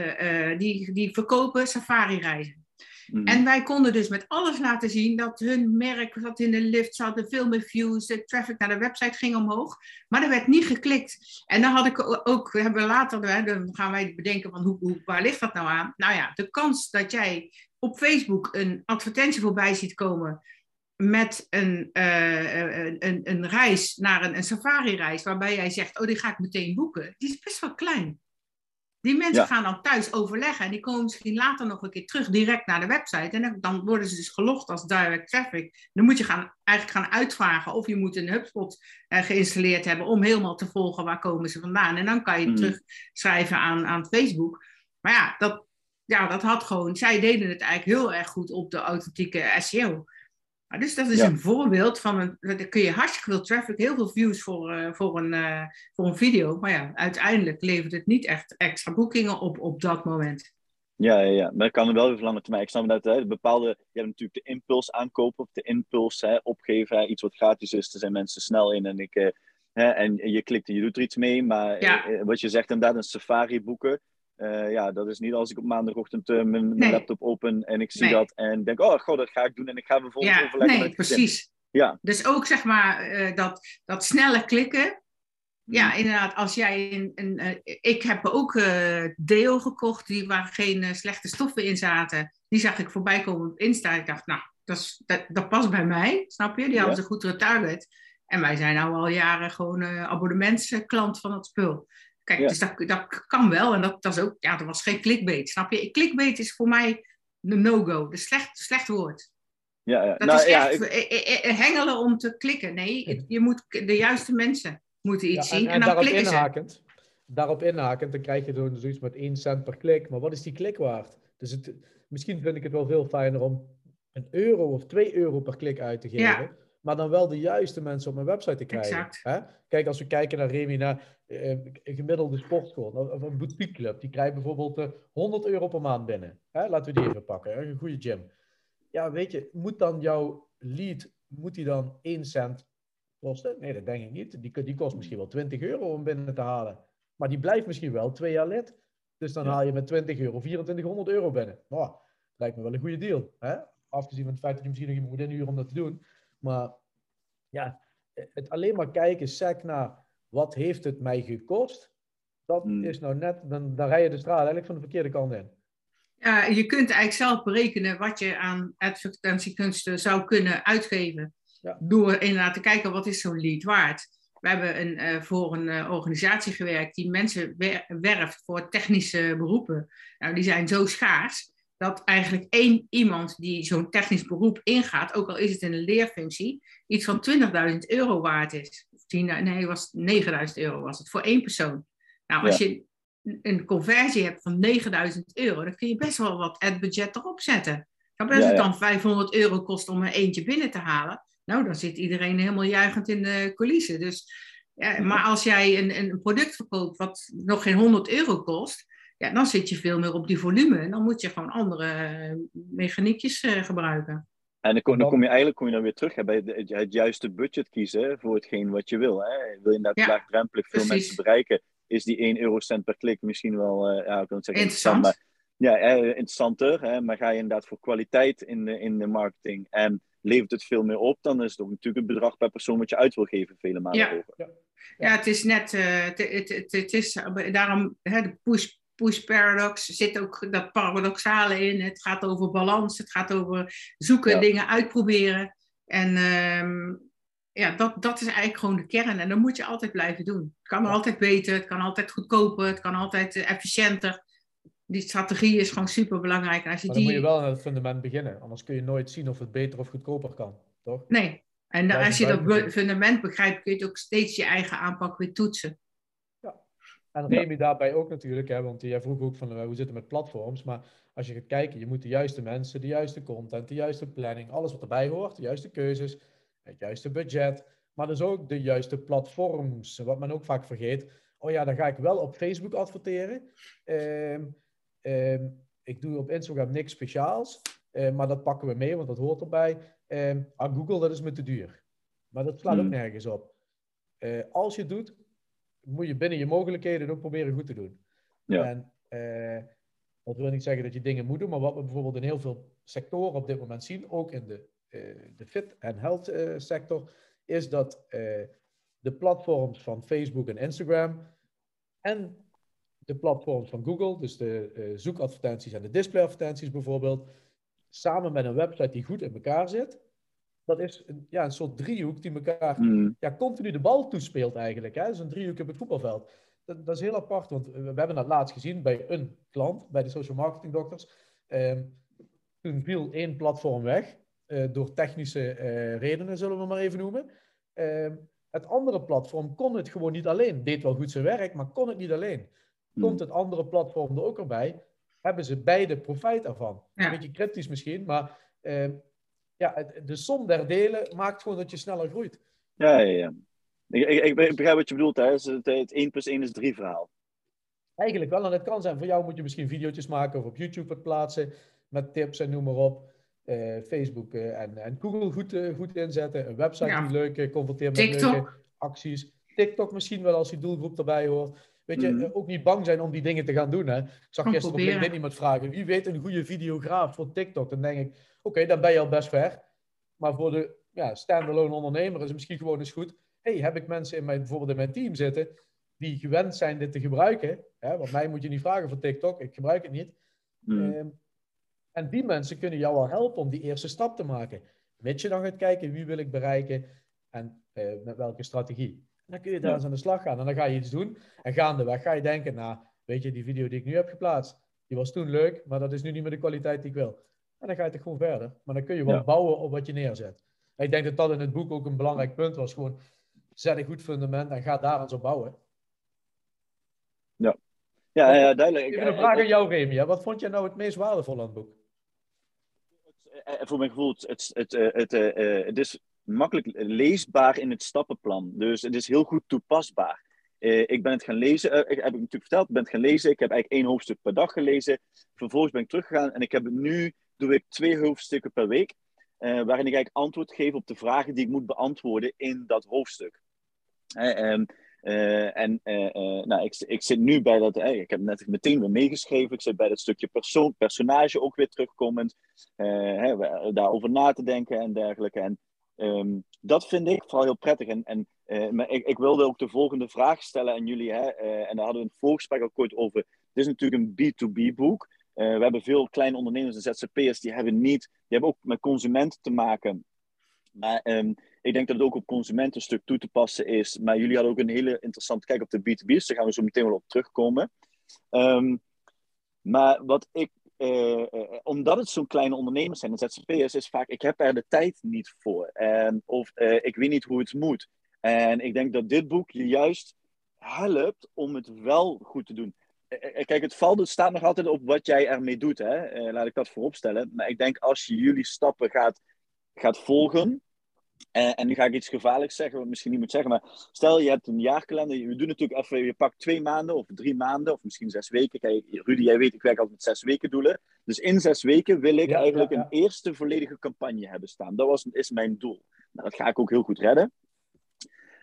die, die verkopen safari-reizen. Mhm. En wij konden dus met alles laten zien dat hun merk zat in de lift, ze hadden veel meer views, de traffic naar de website ging omhoog. Maar er werd niet geklikt. En dan had ik ook, we hebben later, hè, dan gaan wij bedenken van hoe, hoe, waar ligt dat nou aan? Nou ja, de kans dat jij op Facebook een advertentie voorbij ziet komen met een, eh, een, een, een reis naar een, een safari-reis, waarbij jij zegt, oh die ga ik meteen boeken, die is best wel klein. Die mensen Ja. gaan dan thuis overleggen en die komen misschien later nog een keer terug direct naar de website. En dan- worden ze dus gelogd als direct traffic. Dan moet je gaan, eigenlijk gaan uitvragen of je moet een HubSpot eh, geïnstalleerd hebben om helemaal te volgen waar komen ze vandaan. En dan kan je Mhm. terugschrijven aan, aan Facebook. Maar ja dat, ja, dat had gewoon, zij deden het eigenlijk heel erg goed op de authentieke SEO. Maar dus dat is Ja. een voorbeeld van een. Dan kun je hartstikke veel traffic, heel veel views voor, eh, voor, een, eh, voor een video. Maar ja, uiteindelijk levert het niet echt extra boekingen op op dat moment. Ja, ja, ja, maar dat kan er wel even lange termijn. Ik snap dat hè, bepaalde, je hebt natuurlijk de impuls aankopen of de impuls hè, opgeven. Hè, iets wat gratis is, daar zijn mensen snel in en ik, eh, hè, en je klikt en je doet er iets mee. Maar Ja. wat je zegt inderdaad, een safari boeken. Eh, ja, dat is niet als ik op maandagochtend eh, mijn, mijn Nee. laptop open en ik zie Nee. dat en denk, oh god, dat ga ik doen en ik ga vervolgens Ja, overleggen nee, met gezin. precies. Ja. Dus ook zeg maar eh, dat, dat snelle klikken. Ja, inderdaad, als jij eh, ik heb ook deo gekocht die, waar geen slechte stoffen in zaten. Die zag ik voorbij komen op Insta. Ik dacht, nou, dat, is, dat, dat past bij mij, snap je? Die hadden Ja. ze goed retarget. En wij zijn nou al jaren gewoon abonnementsklant van het spul. Kijk, Ja. dus dat, dat kan wel. En dat, dat, is ook, ja, dat was geen clickbait, snap je? Clickbait is voor mij de no-go, de slecht, slecht woord. Ja, ja. Dat Nou, is ja, echt ik- eh, eh, eh, hengelen om te klikken. Nee, het- je moet de juiste mensen moeten iets Ja, zien en, dan daarop klikken ze. inhakend, daarop inhakend, dan krijg je zo- zoiets met 1 cent per klik. Maar wat is die klik waard? Dus het, misschien vind ik het wel veel fijner om een euro of 2 euro per klik uit te geven. Maar dan wel de juiste mensen op mijn website te krijgen. Exact. Hè? Kijk, als we kijken naar Remy, naar eh, een gemiddelde sportschool of een boutiqueclub. Die krijgt bijvoorbeeld eh, 100 euro per maand binnen. Hè? Laten we die even pakken. hè? Een goede gym. Ja, weet je, moet dan jouw lead, moet die dan 1 cent kosten? Nee, dat denk ik niet. Die, die kost misschien wel 20 euro om binnen te halen. Maar die blijft misschien wel twee jaar lid. Dus dan Ja. haal je met 20 euro 2400 euro binnen. Nou, lijkt me wel een goede deal. Hè? Afgezien van het feit dat je misschien nog iemand moet inhuren om dat te doen. Maar ja, het alleen maar kijken, sec naar wat heeft het mij gekost, dat hmm. is nou net, dan, dan rij je de straat eigenlijk van de verkeerde kant in. Ja, je kunt eigenlijk zelf berekenen wat je aan advertentiekunsten zou kunnen uitgeven. Ja. Door inderdaad te kijken wat is zo'n lead waard. We hebben een, uh, voor een uh, organisatie gewerkt die mensen werft voor technische beroepen. Nou, die zijn zo schaars dat eigenlijk één iemand die zo'n technisch beroep ingaat, ook al is het in een leerfunctie, iets van 20.000 euro waard is. Of 10, nee, was 9.000 euro was het voor één persoon. Nou, als je een conversie hebt van 9000 euro, dan kun je best wel wat ad-budget erop zetten. Als best het dan 500 euro kost om er eentje binnen te halen, nou, dan zit iedereen helemaal juichend in de coulissen. Dus, ja, maar als jij een, een product verkoopt wat nog geen 100 euro kost, ja, dan zit je veel meer op die volume. En dan moet je gewoon andere eh, mechaniekjes uh, gebruiken. En dan kom, dan kom, je eigenlijk kom je dan weer terug hè, bij het, het, juiste budget kiezen voor hetgeen wat je wil. Hè. Wil je inderdaad ja, laagdrempelig veel mensen bereiken, is die 1 eurocent per klik misschien wel, uh, ja, ik kan het zeggen, interessant. Maar, ja, interessanter. Hè, maar ga je inderdaad voor kwaliteit in de, in de marketing en levert het veel meer op, dan is het ook natuurlijk het bedrag per persoon wat je uit wil geven vele malen ja. hoger. Ja. ja, het is net, uh, het, het, het, is daarom hè, de push, push paradox zit ook dat paradoxale in. Het gaat over balans, het gaat over zoeken, dingen uitproberen. En um, ja, dat, dat is eigenlijk gewoon de kern. En dat moet je altijd blijven doen. Het kan altijd beter, het kan altijd goedkoper, het kan altijd eh, efficiënter. Die strategie is gewoon super belangrijk. Als je maar dan die... moet je wel aan het fundament beginnen. Anders kun je nooit zien of het beter of goedkoper kan. Toch? Nee. En als je dat fundament begrijpt, kun je het ook steeds je eigen aanpak weer toetsen. En Remy daarbij ook natuurlijk, hè, want jij vroeg ook van uh, hoe zit het met platforms. Maar als je gaat kijken, je moet de juiste mensen, de juiste content, de juiste planning, alles wat erbij hoort, de juiste keuzes het juiste budget, maar dus ook de juiste platforms. Wat men ook vaak vergeet. Oh ja, dan ga ik wel op Facebook adverteren. Ehm, ehm, ik doe op Instagram niks speciaals, ehm, maar dat pakken we mee, want dat hoort erbij. aan Google, dat is me te duur. Maar dat slaat ook hmm. nergens op. Uh, als je het doet, moet je binnen je mogelijkheden ook proberen goed te doen. Ja. En uh, dat wil niet zeggen dat je dingen moet doen, maar wat we bijvoorbeeld in heel veel sectoren op dit moment zien, ook in de eh, de fit en health eh, sector, is dat eh, de platforms van Facebook en Instagram en de platforms van Google, dus de zoekadvertenties en de displayadvertenties bijvoorbeeld, samen met een website die goed in elkaar zit, dat is een, ja, een soort driehoek die elkaar hmm. ja, continu de bal toespeelt eigenlijk. Hè? Dat is een driehoek op het voetbalveld. Dat, dat, is heel apart, want we hebben dat laatst gezien bij een klant, bij de social marketing dokters. Ehm, toen viel één platform weg. Eh, door technische eh, redenen, zullen we maar even noemen. Ehm, het andere platform kon het gewoon niet alleen. Deed wel goed zijn werk, maar kon het niet alleen. Hmm. Komt het andere platform er ook erbij, hebben ze beide profijt ervan. Een beetje cryptisch misschien, maar uh, ja, de som der delen maakt gewoon dat je sneller groeit. Ja, ja, ja. Ik, ik, ik begrijp wat je bedoelt. Hè. Het, het 1 plus 1 is 3 verhaal. Eigenlijk wel. En het kan zijn, voor jou moet je misschien video's maken of op YouTube wat plaatsen met tips en noem maar op. Eh, Facebook eh, en, en Google goed, uh, goed inzetten. Een website die leuk confronteert met leuke acties. TikTok misschien wel als die doelgroep erbij hoort. Weet je, mm. ook niet bang zijn om die dingen te gaan doen. Hè? Ik zag gisteren op LinkedIn iemand vragen, wie weet een goede videograaf voor TikTok? Dan denk ik, oké, dan ben je al best ver. Maar voor de ja, standalone ondernemer is het misschien gewoon eens goed. hey, heb ik mensen in mijn, bijvoorbeeld in mijn team zitten die gewend zijn dit te gebruiken? Hè? Want mij moet je niet vragen voor TikTok, ik gebruik het niet. Mm. En die mensen kunnen jou wel helpen om die eerste stap te maken. Mits je dan gaat kijken wie wil ik bereiken en eh, met welke strategie. En dan kun je daar eens aan de slag gaan en dan ga je iets doen. En gaandeweg ga je denken, nou, weet je, die video die ik nu heb geplaatst, die was toen leuk, maar dat is nu niet meer de kwaliteit die ik wil. En dan ga je toch gewoon verder. Maar dan kun je wel bouwen op wat je neerzet. ik denk dat dat in het boek ook een belangrijk punt was. Gewoon, zet een goed fundament en ga daar aan zo bouwen. Ja, ja, ja duidelijk. Even een vraag aan jou, Remy. Wat vond jij nou het meest waardevol aan het boek? Eh, voor mijn gevoel, het, het, het, eh, het, is makkelijk leesbaar in het stappenplan. Dus het is heel goed toepasbaar. Uh, ik ben het gaan lezen, uh, ik heb ik natuurlijk verteld, ik ben het gaan lezen. Ik heb eigenlijk één hoofdstuk per dag gelezen. Vervolgens ben ik teruggegaan en ik heb nu, doe ik twee hoofdstukken per week. Uh, waarin ik eigenlijk antwoord geef op de vragen die ik moet beantwoorden in dat hoofdstuk. Um, en nou, ik, ik zit nu bij dat, ik heb net meteen weer meegeschreven, ik zit bij dat stukje persoon, personage ook weer terugkomend, daarover na te denken en dergelijke. En ehm, dat vind ik vooral heel prettig. En, en maar ik, ik, wilde ook de volgende vraag stellen aan jullie. Hè? en daar hadden we het voorgesprek ook kort over. Dit is natuurlijk een B2B-boek. we hebben veel kleine ondernemers en ZZP'ers die hebben niet, die hebben ook met consumenten te maken. Maar um, ik denk dat het ook op consumentenstuk toe te passen is. Maar jullie hadden ook een hele interessante kijk op de B2B's. Daar gaan we zo meteen wel op terugkomen. Um, maar wat ik, uh, uh, omdat het zo'n kleine ondernemers zijn, en ZZP'ers, is vaak, ik heb er de tijd niet voor. En, of ik weet niet hoe het moet. En ik denk dat dit boek je juist helpt om het wel goed te doen. Kijk, het valt, het staat nog altijd op wat jij ermee doet. Hè? laat ik dat vooropstellen. Maar ik denk als je jullie stappen gaat, gaat volgen, en, en, nu ga ik iets gevaarlijks zeggen, wat ik misschien niet moet zeggen, maar stel je hebt een jaarkalender, je doet natuurlijk even, je pakt twee maanden of drie maanden of misschien zes weken. Kijk, Rudy, jij weet, ik werk altijd met zes weken doelen. Dus in zes weken wil ik eigenlijk een eerste volledige campagne hebben staan. Dat was, is mijn doel. Nou, dat ga ik ook heel goed redden.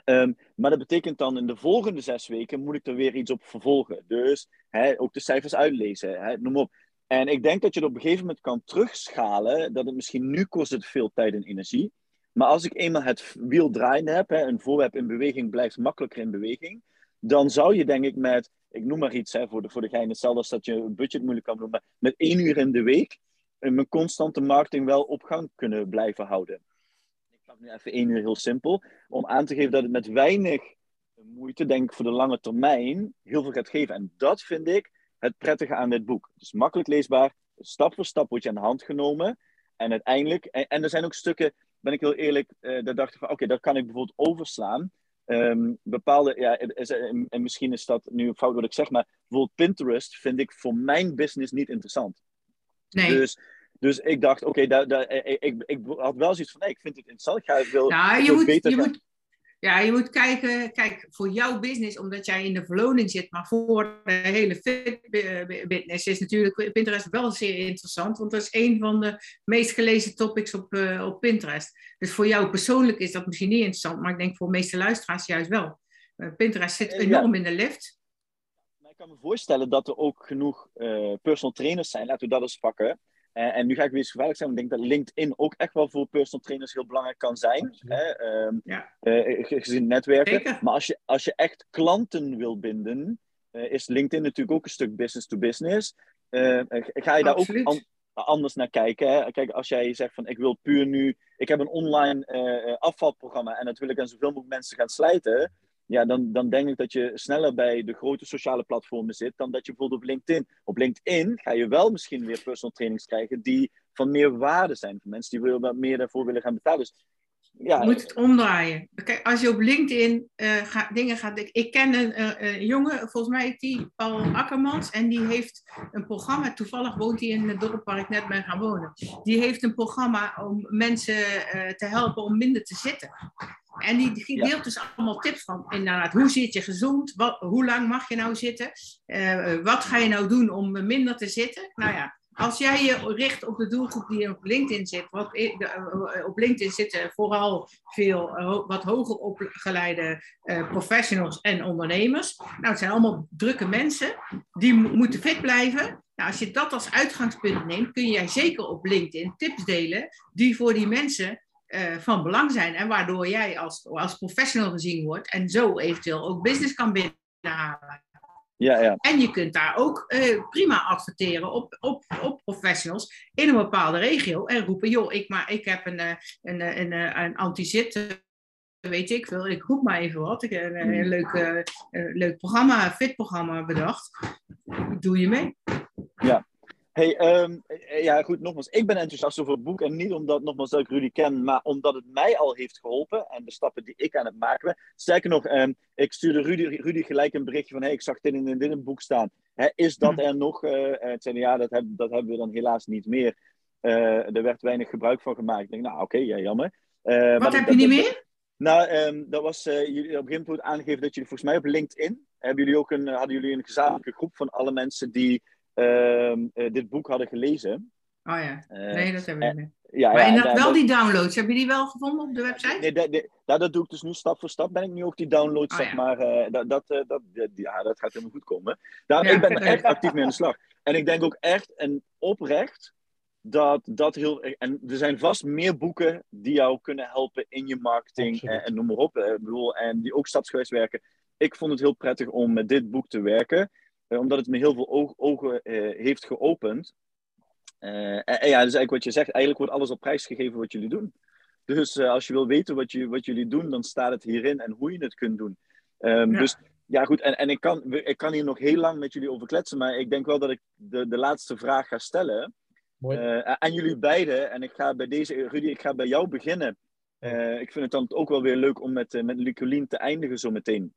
Um, maar dat betekent dan in de volgende zes weken moet ik er weer iets op vervolgen. Dus hè, ook de cijfers uitlezen, hè, noem op. En ik denk dat je het op een gegeven moment kan terugschalen, dat het misschien nu kost het veel tijd en energie. Maar als ik eenmaal het wiel draaiende heb, hè, een voorwerp in beweging blijft makkelijker in beweging, dan zou je denk ik met, ik noem maar iets hè, voor, de, voor de gein, als dat je een budget moeilijk kan doen, maar met één uur in de week eh, mijn constante marketing wel op gang kunnen blijven houden. Ik pak nu even één uur heel simpel, om aan te geven dat het met weinig moeite, denk ik voor de lange termijn, heel veel gaat geven. En dat vind ik het prettige aan dit boek. Het is makkelijk leesbaar, stap voor stap wordt je aan de hand genomen. En uiteindelijk, en er zijn ook stukken, ben ik heel eerlijk, uh, daar dacht ik van, oké, dat kan ik bijvoorbeeld overslaan. Um, bepaalde, ja, en misschien is dat nu een fout wat ik zeg, maar bijvoorbeeld Pinterest vind ik voor mijn business niet interessant. Nee. Dus, dus ik dacht, oké, okay, ik, ik, ik, had wel zoiets van, nee, ik vind het interessant. Ik, ga, ik wil, nou, je, moet, beter je, moet, ja, je moet kijken, kijk, voor jouw business, omdat jij in de verloning zit, maar voor de hele fit business is natuurlijk Pinterest wel zeer interessant, want dat is een van de meest gelezen topics op, uh, op Pinterest. Dus voor jou persoonlijk is dat misschien niet interessant, maar ik denk voor de meeste luisteraars juist wel. Uh, Pinterest zit eh, enorm ja. in de lift. Maar ik kan me voorstellen dat er ook genoeg uh, personal trainers zijn, laten we dat eens pakken, uh, en nu ga ik weer eens gevaarlijk zijn, want ik denk dat LinkedIn ook echt wel voor personal trainers heel belangrijk kan zijn. Hè? Um, ja. uh, gezien netwerken. Zeker. Maar als je, als je echt klanten wil binden, uh, is LinkedIn natuurlijk ook een stuk business to business. ga je daar Absoluut. ook an anders naar kijken? Hè? Kijk, als jij zegt van ik wil puur nu, ik heb een online afvalprogramma en dat wil ik aan zoveel mogelijk mensen gaan slijten ja, dan, dan denk ik dat je sneller bij de grote sociale platformen zit dan dat je bijvoorbeeld op LinkedIn. Op LinkedIn ga je wel misschien weer personal trainings krijgen die van meer waarde zijn voor mensen die wat meer daarvoor willen gaan betalen. Dus, ja, je moet het omdraaien. Kijk, als je op LinkedIn uh, ga, dingen gaat. Ik ken een, uh, een, jongen, volgens mij heet die Paul Akkermans, en die heeft een programma. Toevallig woont hij in het dorp waar ik net ben gaan wonen. Die heeft een programma om mensen uh, te helpen om minder te zitten. En die deelt dus allemaal tips van inderdaad, hoe zit je gezond? Wat, hoe lang mag je nou zitten? Wat ga je nou doen om minder te zitten? Nou ja, als jij je richt op de doelgroep die op LinkedIn zit, wat, eh, op LinkedIn zitten vooral veel wat hoger opgeleide uh, professionals en ondernemers. Nou, het zijn allemaal drukke mensen die moeten fit blijven. Nou, als je dat als uitgangspunt neemt, kun jij zeker op LinkedIn tips delen die voor die mensen van belang zijn. En waardoor jij als, als professional gezien wordt en zo eventueel ook business kan binnenhalen. Ja, ja. En je kunt daar ook uh, prima adverteren op, op, op professionals in een bepaalde regio en roepen: joh, ik, maar, ik heb een, een, een, een, een anti-zit weet ik veel, ik roep maar even wat. Ik heb een, een leuk, uh, leuk programma, fit programma bedacht. Doe je mee? Ja, Hey, um, ja, goed, nogmaals, ik ben enthousiast over het boek. En niet omdat, nogmaals, dat ik Rudy ken, maar omdat het mij al heeft geholpen. En de stappen die ik aan het maken ben. Sterker nog, um, ik stuurde Rudy, Rudy gelijk een berichtje van: hey, ik zag dit in, in dit boek staan. Is dat hm. er nog? Uh, het zei, ja, dat, heb, dat hebben we dan helaas niet meer. Uh, er werd weinig gebruik van gemaakt. Ik denk, nou, oké, okay, ja, jammer. Uh, Wat heb je niet meer? Nou, um, dat was jullie op een gegeven moment aangegeven dat jullie volgens mij op LinkedIn hebben jullie ook een, hadden jullie een gezamenlijke groep van alle mensen die dit boek hadden gelezen. Oh ja, eh, nee, dat hebben we niet. Ja, maar ja, inderdaad wel die downloads. Heb je die wel gevonden op de website? Nee, dat, dat, dat doe ik dus nu stap voor stap. Ben ik nu ook die downloads, oh, zeg maar. Uh, dat, dat, dat, ja, dat gaat helemaal goed komen. Daar, ik ben er echt actief mee aan de slag. En ik denk ook echt en oprecht dat dat heel. En er zijn vast meer boeken die jou kunnen helpen in je marketing en, en, noem maar op. Ik bedoel, en die ook stapsgewijs werken. Ik vond het heel prettig om met dit boek te werken, omdat het me heel veel ogen heeft geopend. en, ja, dus eigenlijk wat je zegt, eigenlijk wordt alles op prijs gegeven wat jullie doen. Dus als je wil weten wat, je, wat jullie doen, dan staat het hierin en hoe je het kunt doen. Um, Dus ja, goed. En, en ik, kan, ik kan hier nog heel lang met jullie over kletsen, maar ik denk wel dat ik de, de laatste vraag ga stellen. Mooi. Uh, aan jullie beiden. En ik ga bij deze, Rudy, ik ga bij jou beginnen. Uh, ik vind het dan ook wel weer leuk om met, uh, met Lucolien te eindigen zo meteen.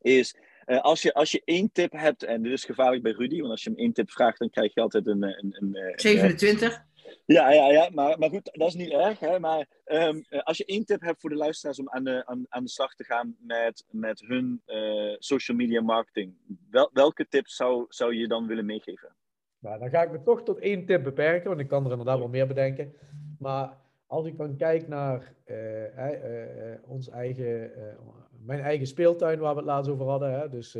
Is, als, je, als je één tip hebt, en dit is gevaarlijk bij Rudy, want als je hem één tip vraagt, dan krijg je altijd een... een, een 27. Ja, ja, ja maar, maar goed, dat is niet erg. Hè? Maar um, als je één tip hebt voor de luisteraars om aan de, aan, aan de slag te gaan met, met hun uh, social media marketing, wel, welke tips zou, zou je dan willen meegeven? Nou, dan ga ik me toch tot één tip beperken, want ik kan er inderdaad wel meer bedenken. Maar als ik dan kijk naar uh, uh, ons eigen, mijn eigen speeltuin waar we het laatst over hadden, hè? dus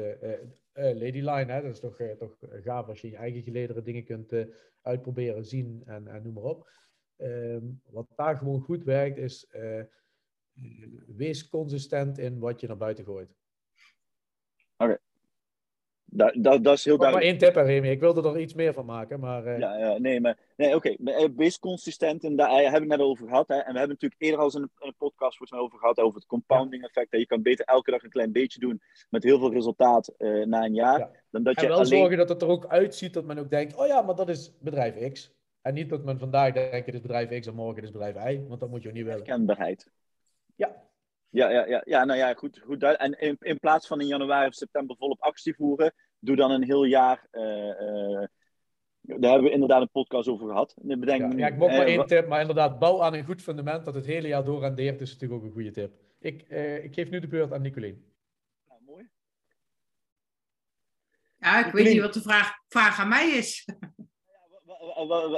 Ladyline, hè? dat is toch, toch gaaf als je je eigen gelederen dingen kunt uitproberen, zien en, en noem maar op. Ehm, wat daar gewoon goed werkt, is wees consistent in wat je naar buiten gooit. Dat, dat, dat is heel duidelijk. Maar één tip, Remy. Ik wilde er iets meer van maken, maar... Uh... Ja, ja, nee, maar... Nee, oké. Okay. Eh, wees consistent en daar hebben we het net over gehad. Hè. En we hebben natuurlijk eerder al eens een, een podcast volgens mij over gehad over het compounding effect. Dat je kan beter elke dag een klein beetje doen met heel veel resultaat uh, na een jaar. Ja. Dan dat en je wel alleen... zorgen dat het er ook uitziet dat men ook denkt, oh ja, maar dat is bedrijf X. En niet dat men vandaag denkt, dit is bedrijf X en morgen is bedrijf Y, want dat moet je ook niet willen. Kenbaarheid. Ja. Ja, ja, ja, ja, nou ja, goed. goed en in, in plaats van in januari of september volop actie voeren, doe dan een heel jaar. Uh, uh, daar hebben we inderdaad een podcast over gehad. Bedenk ja, ja, ik mocht maar één tip, maar inderdaad, bouw aan een goed fundament dat het hele jaar door rendeert, is natuurlijk ook een goede tip. Ik, uh, ik geef nu de beurt aan Nicolien. Nou, mooi. Ja, ik Nicolien. weet niet wat de vraag, vraag aan mij is.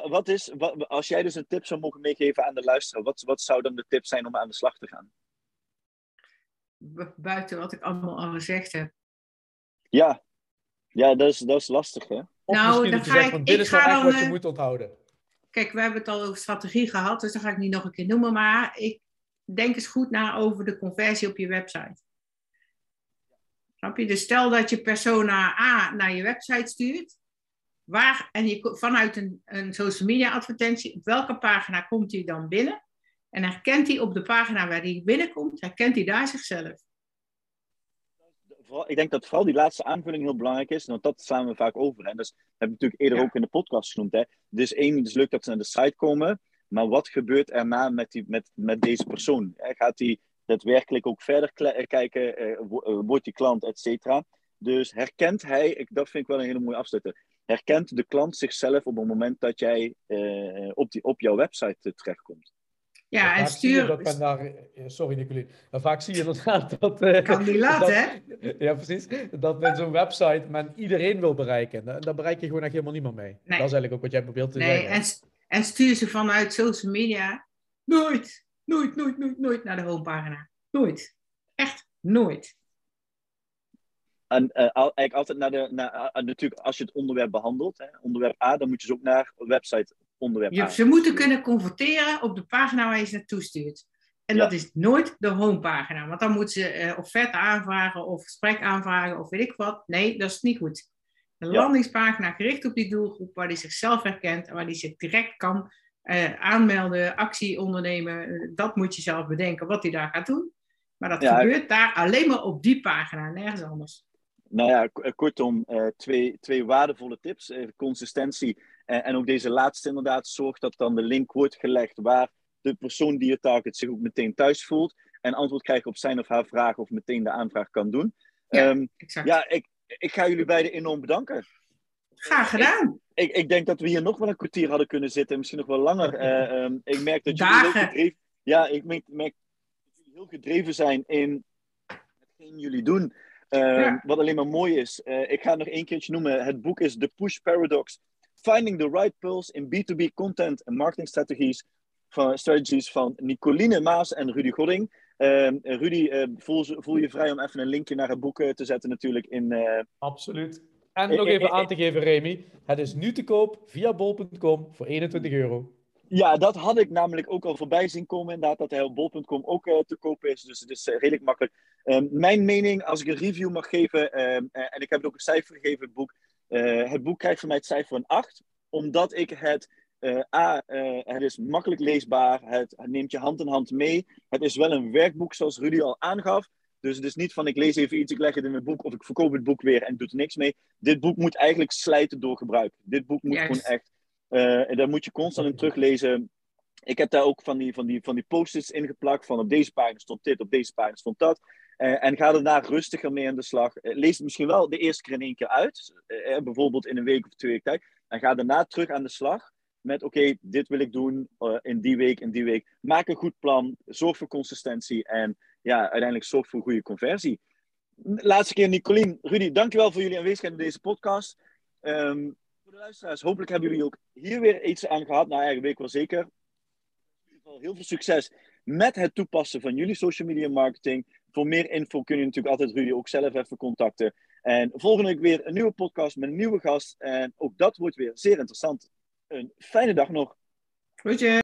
Wat is, wat, als jij dus een tip zou mogen meegeven aan de luisteraar, wat, wat zou dan de tip zijn om aan de slag te gaan? Buiten wat ik allemaal al gezegd heb. Ja, ja dat, is, dat is lastig, hè? Of nou, dan ga ik, van, dit ik is wel echt wat je moet onthouden. Kijk, we hebben het al over strategie gehad, dus dat ga ik niet nog een keer noemen. Maar ik denk eens goed na over de conversie op je website. Snap je? Dus stel dat je persona A naar je website stuurt. Waar, en je, vanuit een, een social media advertentie, op welke pagina komt hij dan binnen? En herkent hij op de pagina waar hij binnenkomt, herkent hij daar zichzelf? Ik denk dat vooral die laatste aanvulling heel belangrijk is, want dat slaan we vaak over. Hè. Dus, dat hebben we natuurlijk eerder ook in de podcast genoemd. Hè. Dus één, het is leuk dat ze naar de site komen, maar wat gebeurt erna met, die, met, met deze persoon? Gaat hij daadwerkelijk ook verder kijken? Eh, wordt die klant, et cetera? Dus herkent hij, ik, dat vind ik wel een hele mooie afsluiter, herkent de klant zichzelf op het moment dat jij uh, op, die, op jouw website terechtkomt? Ja, en stuur... Dat men daar, eh, sorry Nicolien, maar vaak zie je inderdaad dat... Uh, kan niet laten, hè? Ja, precies. Dat met zo'n website men iedereen wil bereiken. En daar bereik je gewoon echt helemaal niemand mee. Nee. Dat is eigenlijk ook wat jij probeert te nee, zeggen. En, en stuur ze vanuit social media nooit, nooit, nooit, nooit, nooit naar de homepagina. Nooit. Echt nooit. En uh, eigenlijk altijd naar de, naar, uh, natuurlijk als je het onderwerp behandelt, hè, onderwerp A, dan moet je ze ook naar website onderwerp je, Ze moeten kunnen converteren op de pagina waar je ze naartoe stuurt. En ja. dat is nooit de homepagina, want dan moeten ze uh, offerte aanvragen of gesprek aanvragen of weet ik wat. Nee, dat is niet goed. Een ja. landingspagina gericht op die doelgroep waar die zichzelf herkent en waar die zich direct kan aanmelden, actie ondernemen. dat moet je zelf bedenken wat hij daar gaat doen. Maar dat ja, gebeurt daar alleen maar op die pagina, nergens anders. Nou ja, kortom, twee, twee waardevolle tips. Consistentie en, en, ook deze laatste inderdaad. Zorg dat dan de link wordt gelegd waar de persoon die je target zich ook meteen thuis voelt. En antwoord krijgt op zijn of haar vraag of meteen de aanvraag kan doen. Ja, um, exact. ja ik, ik ga jullie beiden enorm bedanken. Graag gedaan. Ik, ik, ik, denk dat we hier nog wel een kwartier hadden kunnen zitten. Misschien nog wel langer. Uh, um, ik merk dat jullie heel gedreven, ja, ik merk, merk dat jullie heel gedreven zijn in hetgeen jullie doen. Uh, ja. Wat alleen maar mooi is. Uh, ik ga het nog één keertje noemen. Het boek is The Push Paradox. Finding the Right Pulse in B2B Content en Marketing Strategies van, strategies van Nicoline Maas en Rudy Godding. Uh, Rudy, voel, voel, je vrij om even een linkje naar het boek te zetten natuurlijk in... Absoluut. En nog even aan te geven, Remy. Het is nu te koop via bol.com voor 21 euro. Ja, dat had ik namelijk ook al voorbij zien komen, inderdaad, dat hij op bol.com ook uh, te koop is. Dus het is uh, redelijk makkelijk. Um, mijn mening, als ik een review mag geven, um, uh, en ik heb het ook een cijfer gegeven, het boek. Het boek krijgt van mij het cijfer een 8, omdat ik het. A, het is makkelijk leesbaar, het, het neemt je hand in hand mee. Het is wel een werkboek, zoals Rudy al aangaf. Dus het is niet van ik lees even iets, ik leg het in mijn boek of ik verkoop het boek weer en doe er niks mee. Dit boek moet eigenlijk slijten door gebruik. Dit boek moet gewoon echt en daar moet je constant in teruglezen. Ik heb daar ook van die, van die, van die post-its ingeplakt. Van op deze pagina stond dit, op deze pagina stond dat. Uh, en ga daarna rustiger mee aan de slag. Uh, lees het misschien wel de eerste keer in één keer uit. bijvoorbeeld in een week of twee weken. En ga daarna terug aan de slag. Met oké, dit wil ik doen in die week, in die week. Maak een goed plan. Zorg voor consistentie. En ja, uiteindelijk zorg voor goede conversie. Laatste keer Nicolien. Rudy, dankjewel voor jullie aanwezigheid in deze podcast. Um, luisteraars, hopelijk hebben jullie ook hier weer iets aan gehad. Nou, eigenlijk weet ik wel zeker. In ieder geval heel veel succes met het toepassen van jullie social media marketing. Voor meer info kun je natuurlijk altijd Rudy ook zelf even contacten. En volgende week weer een nieuwe podcast met een nieuwe gast. En ook dat wordt weer zeer interessant. Een fijne dag nog. Goedje.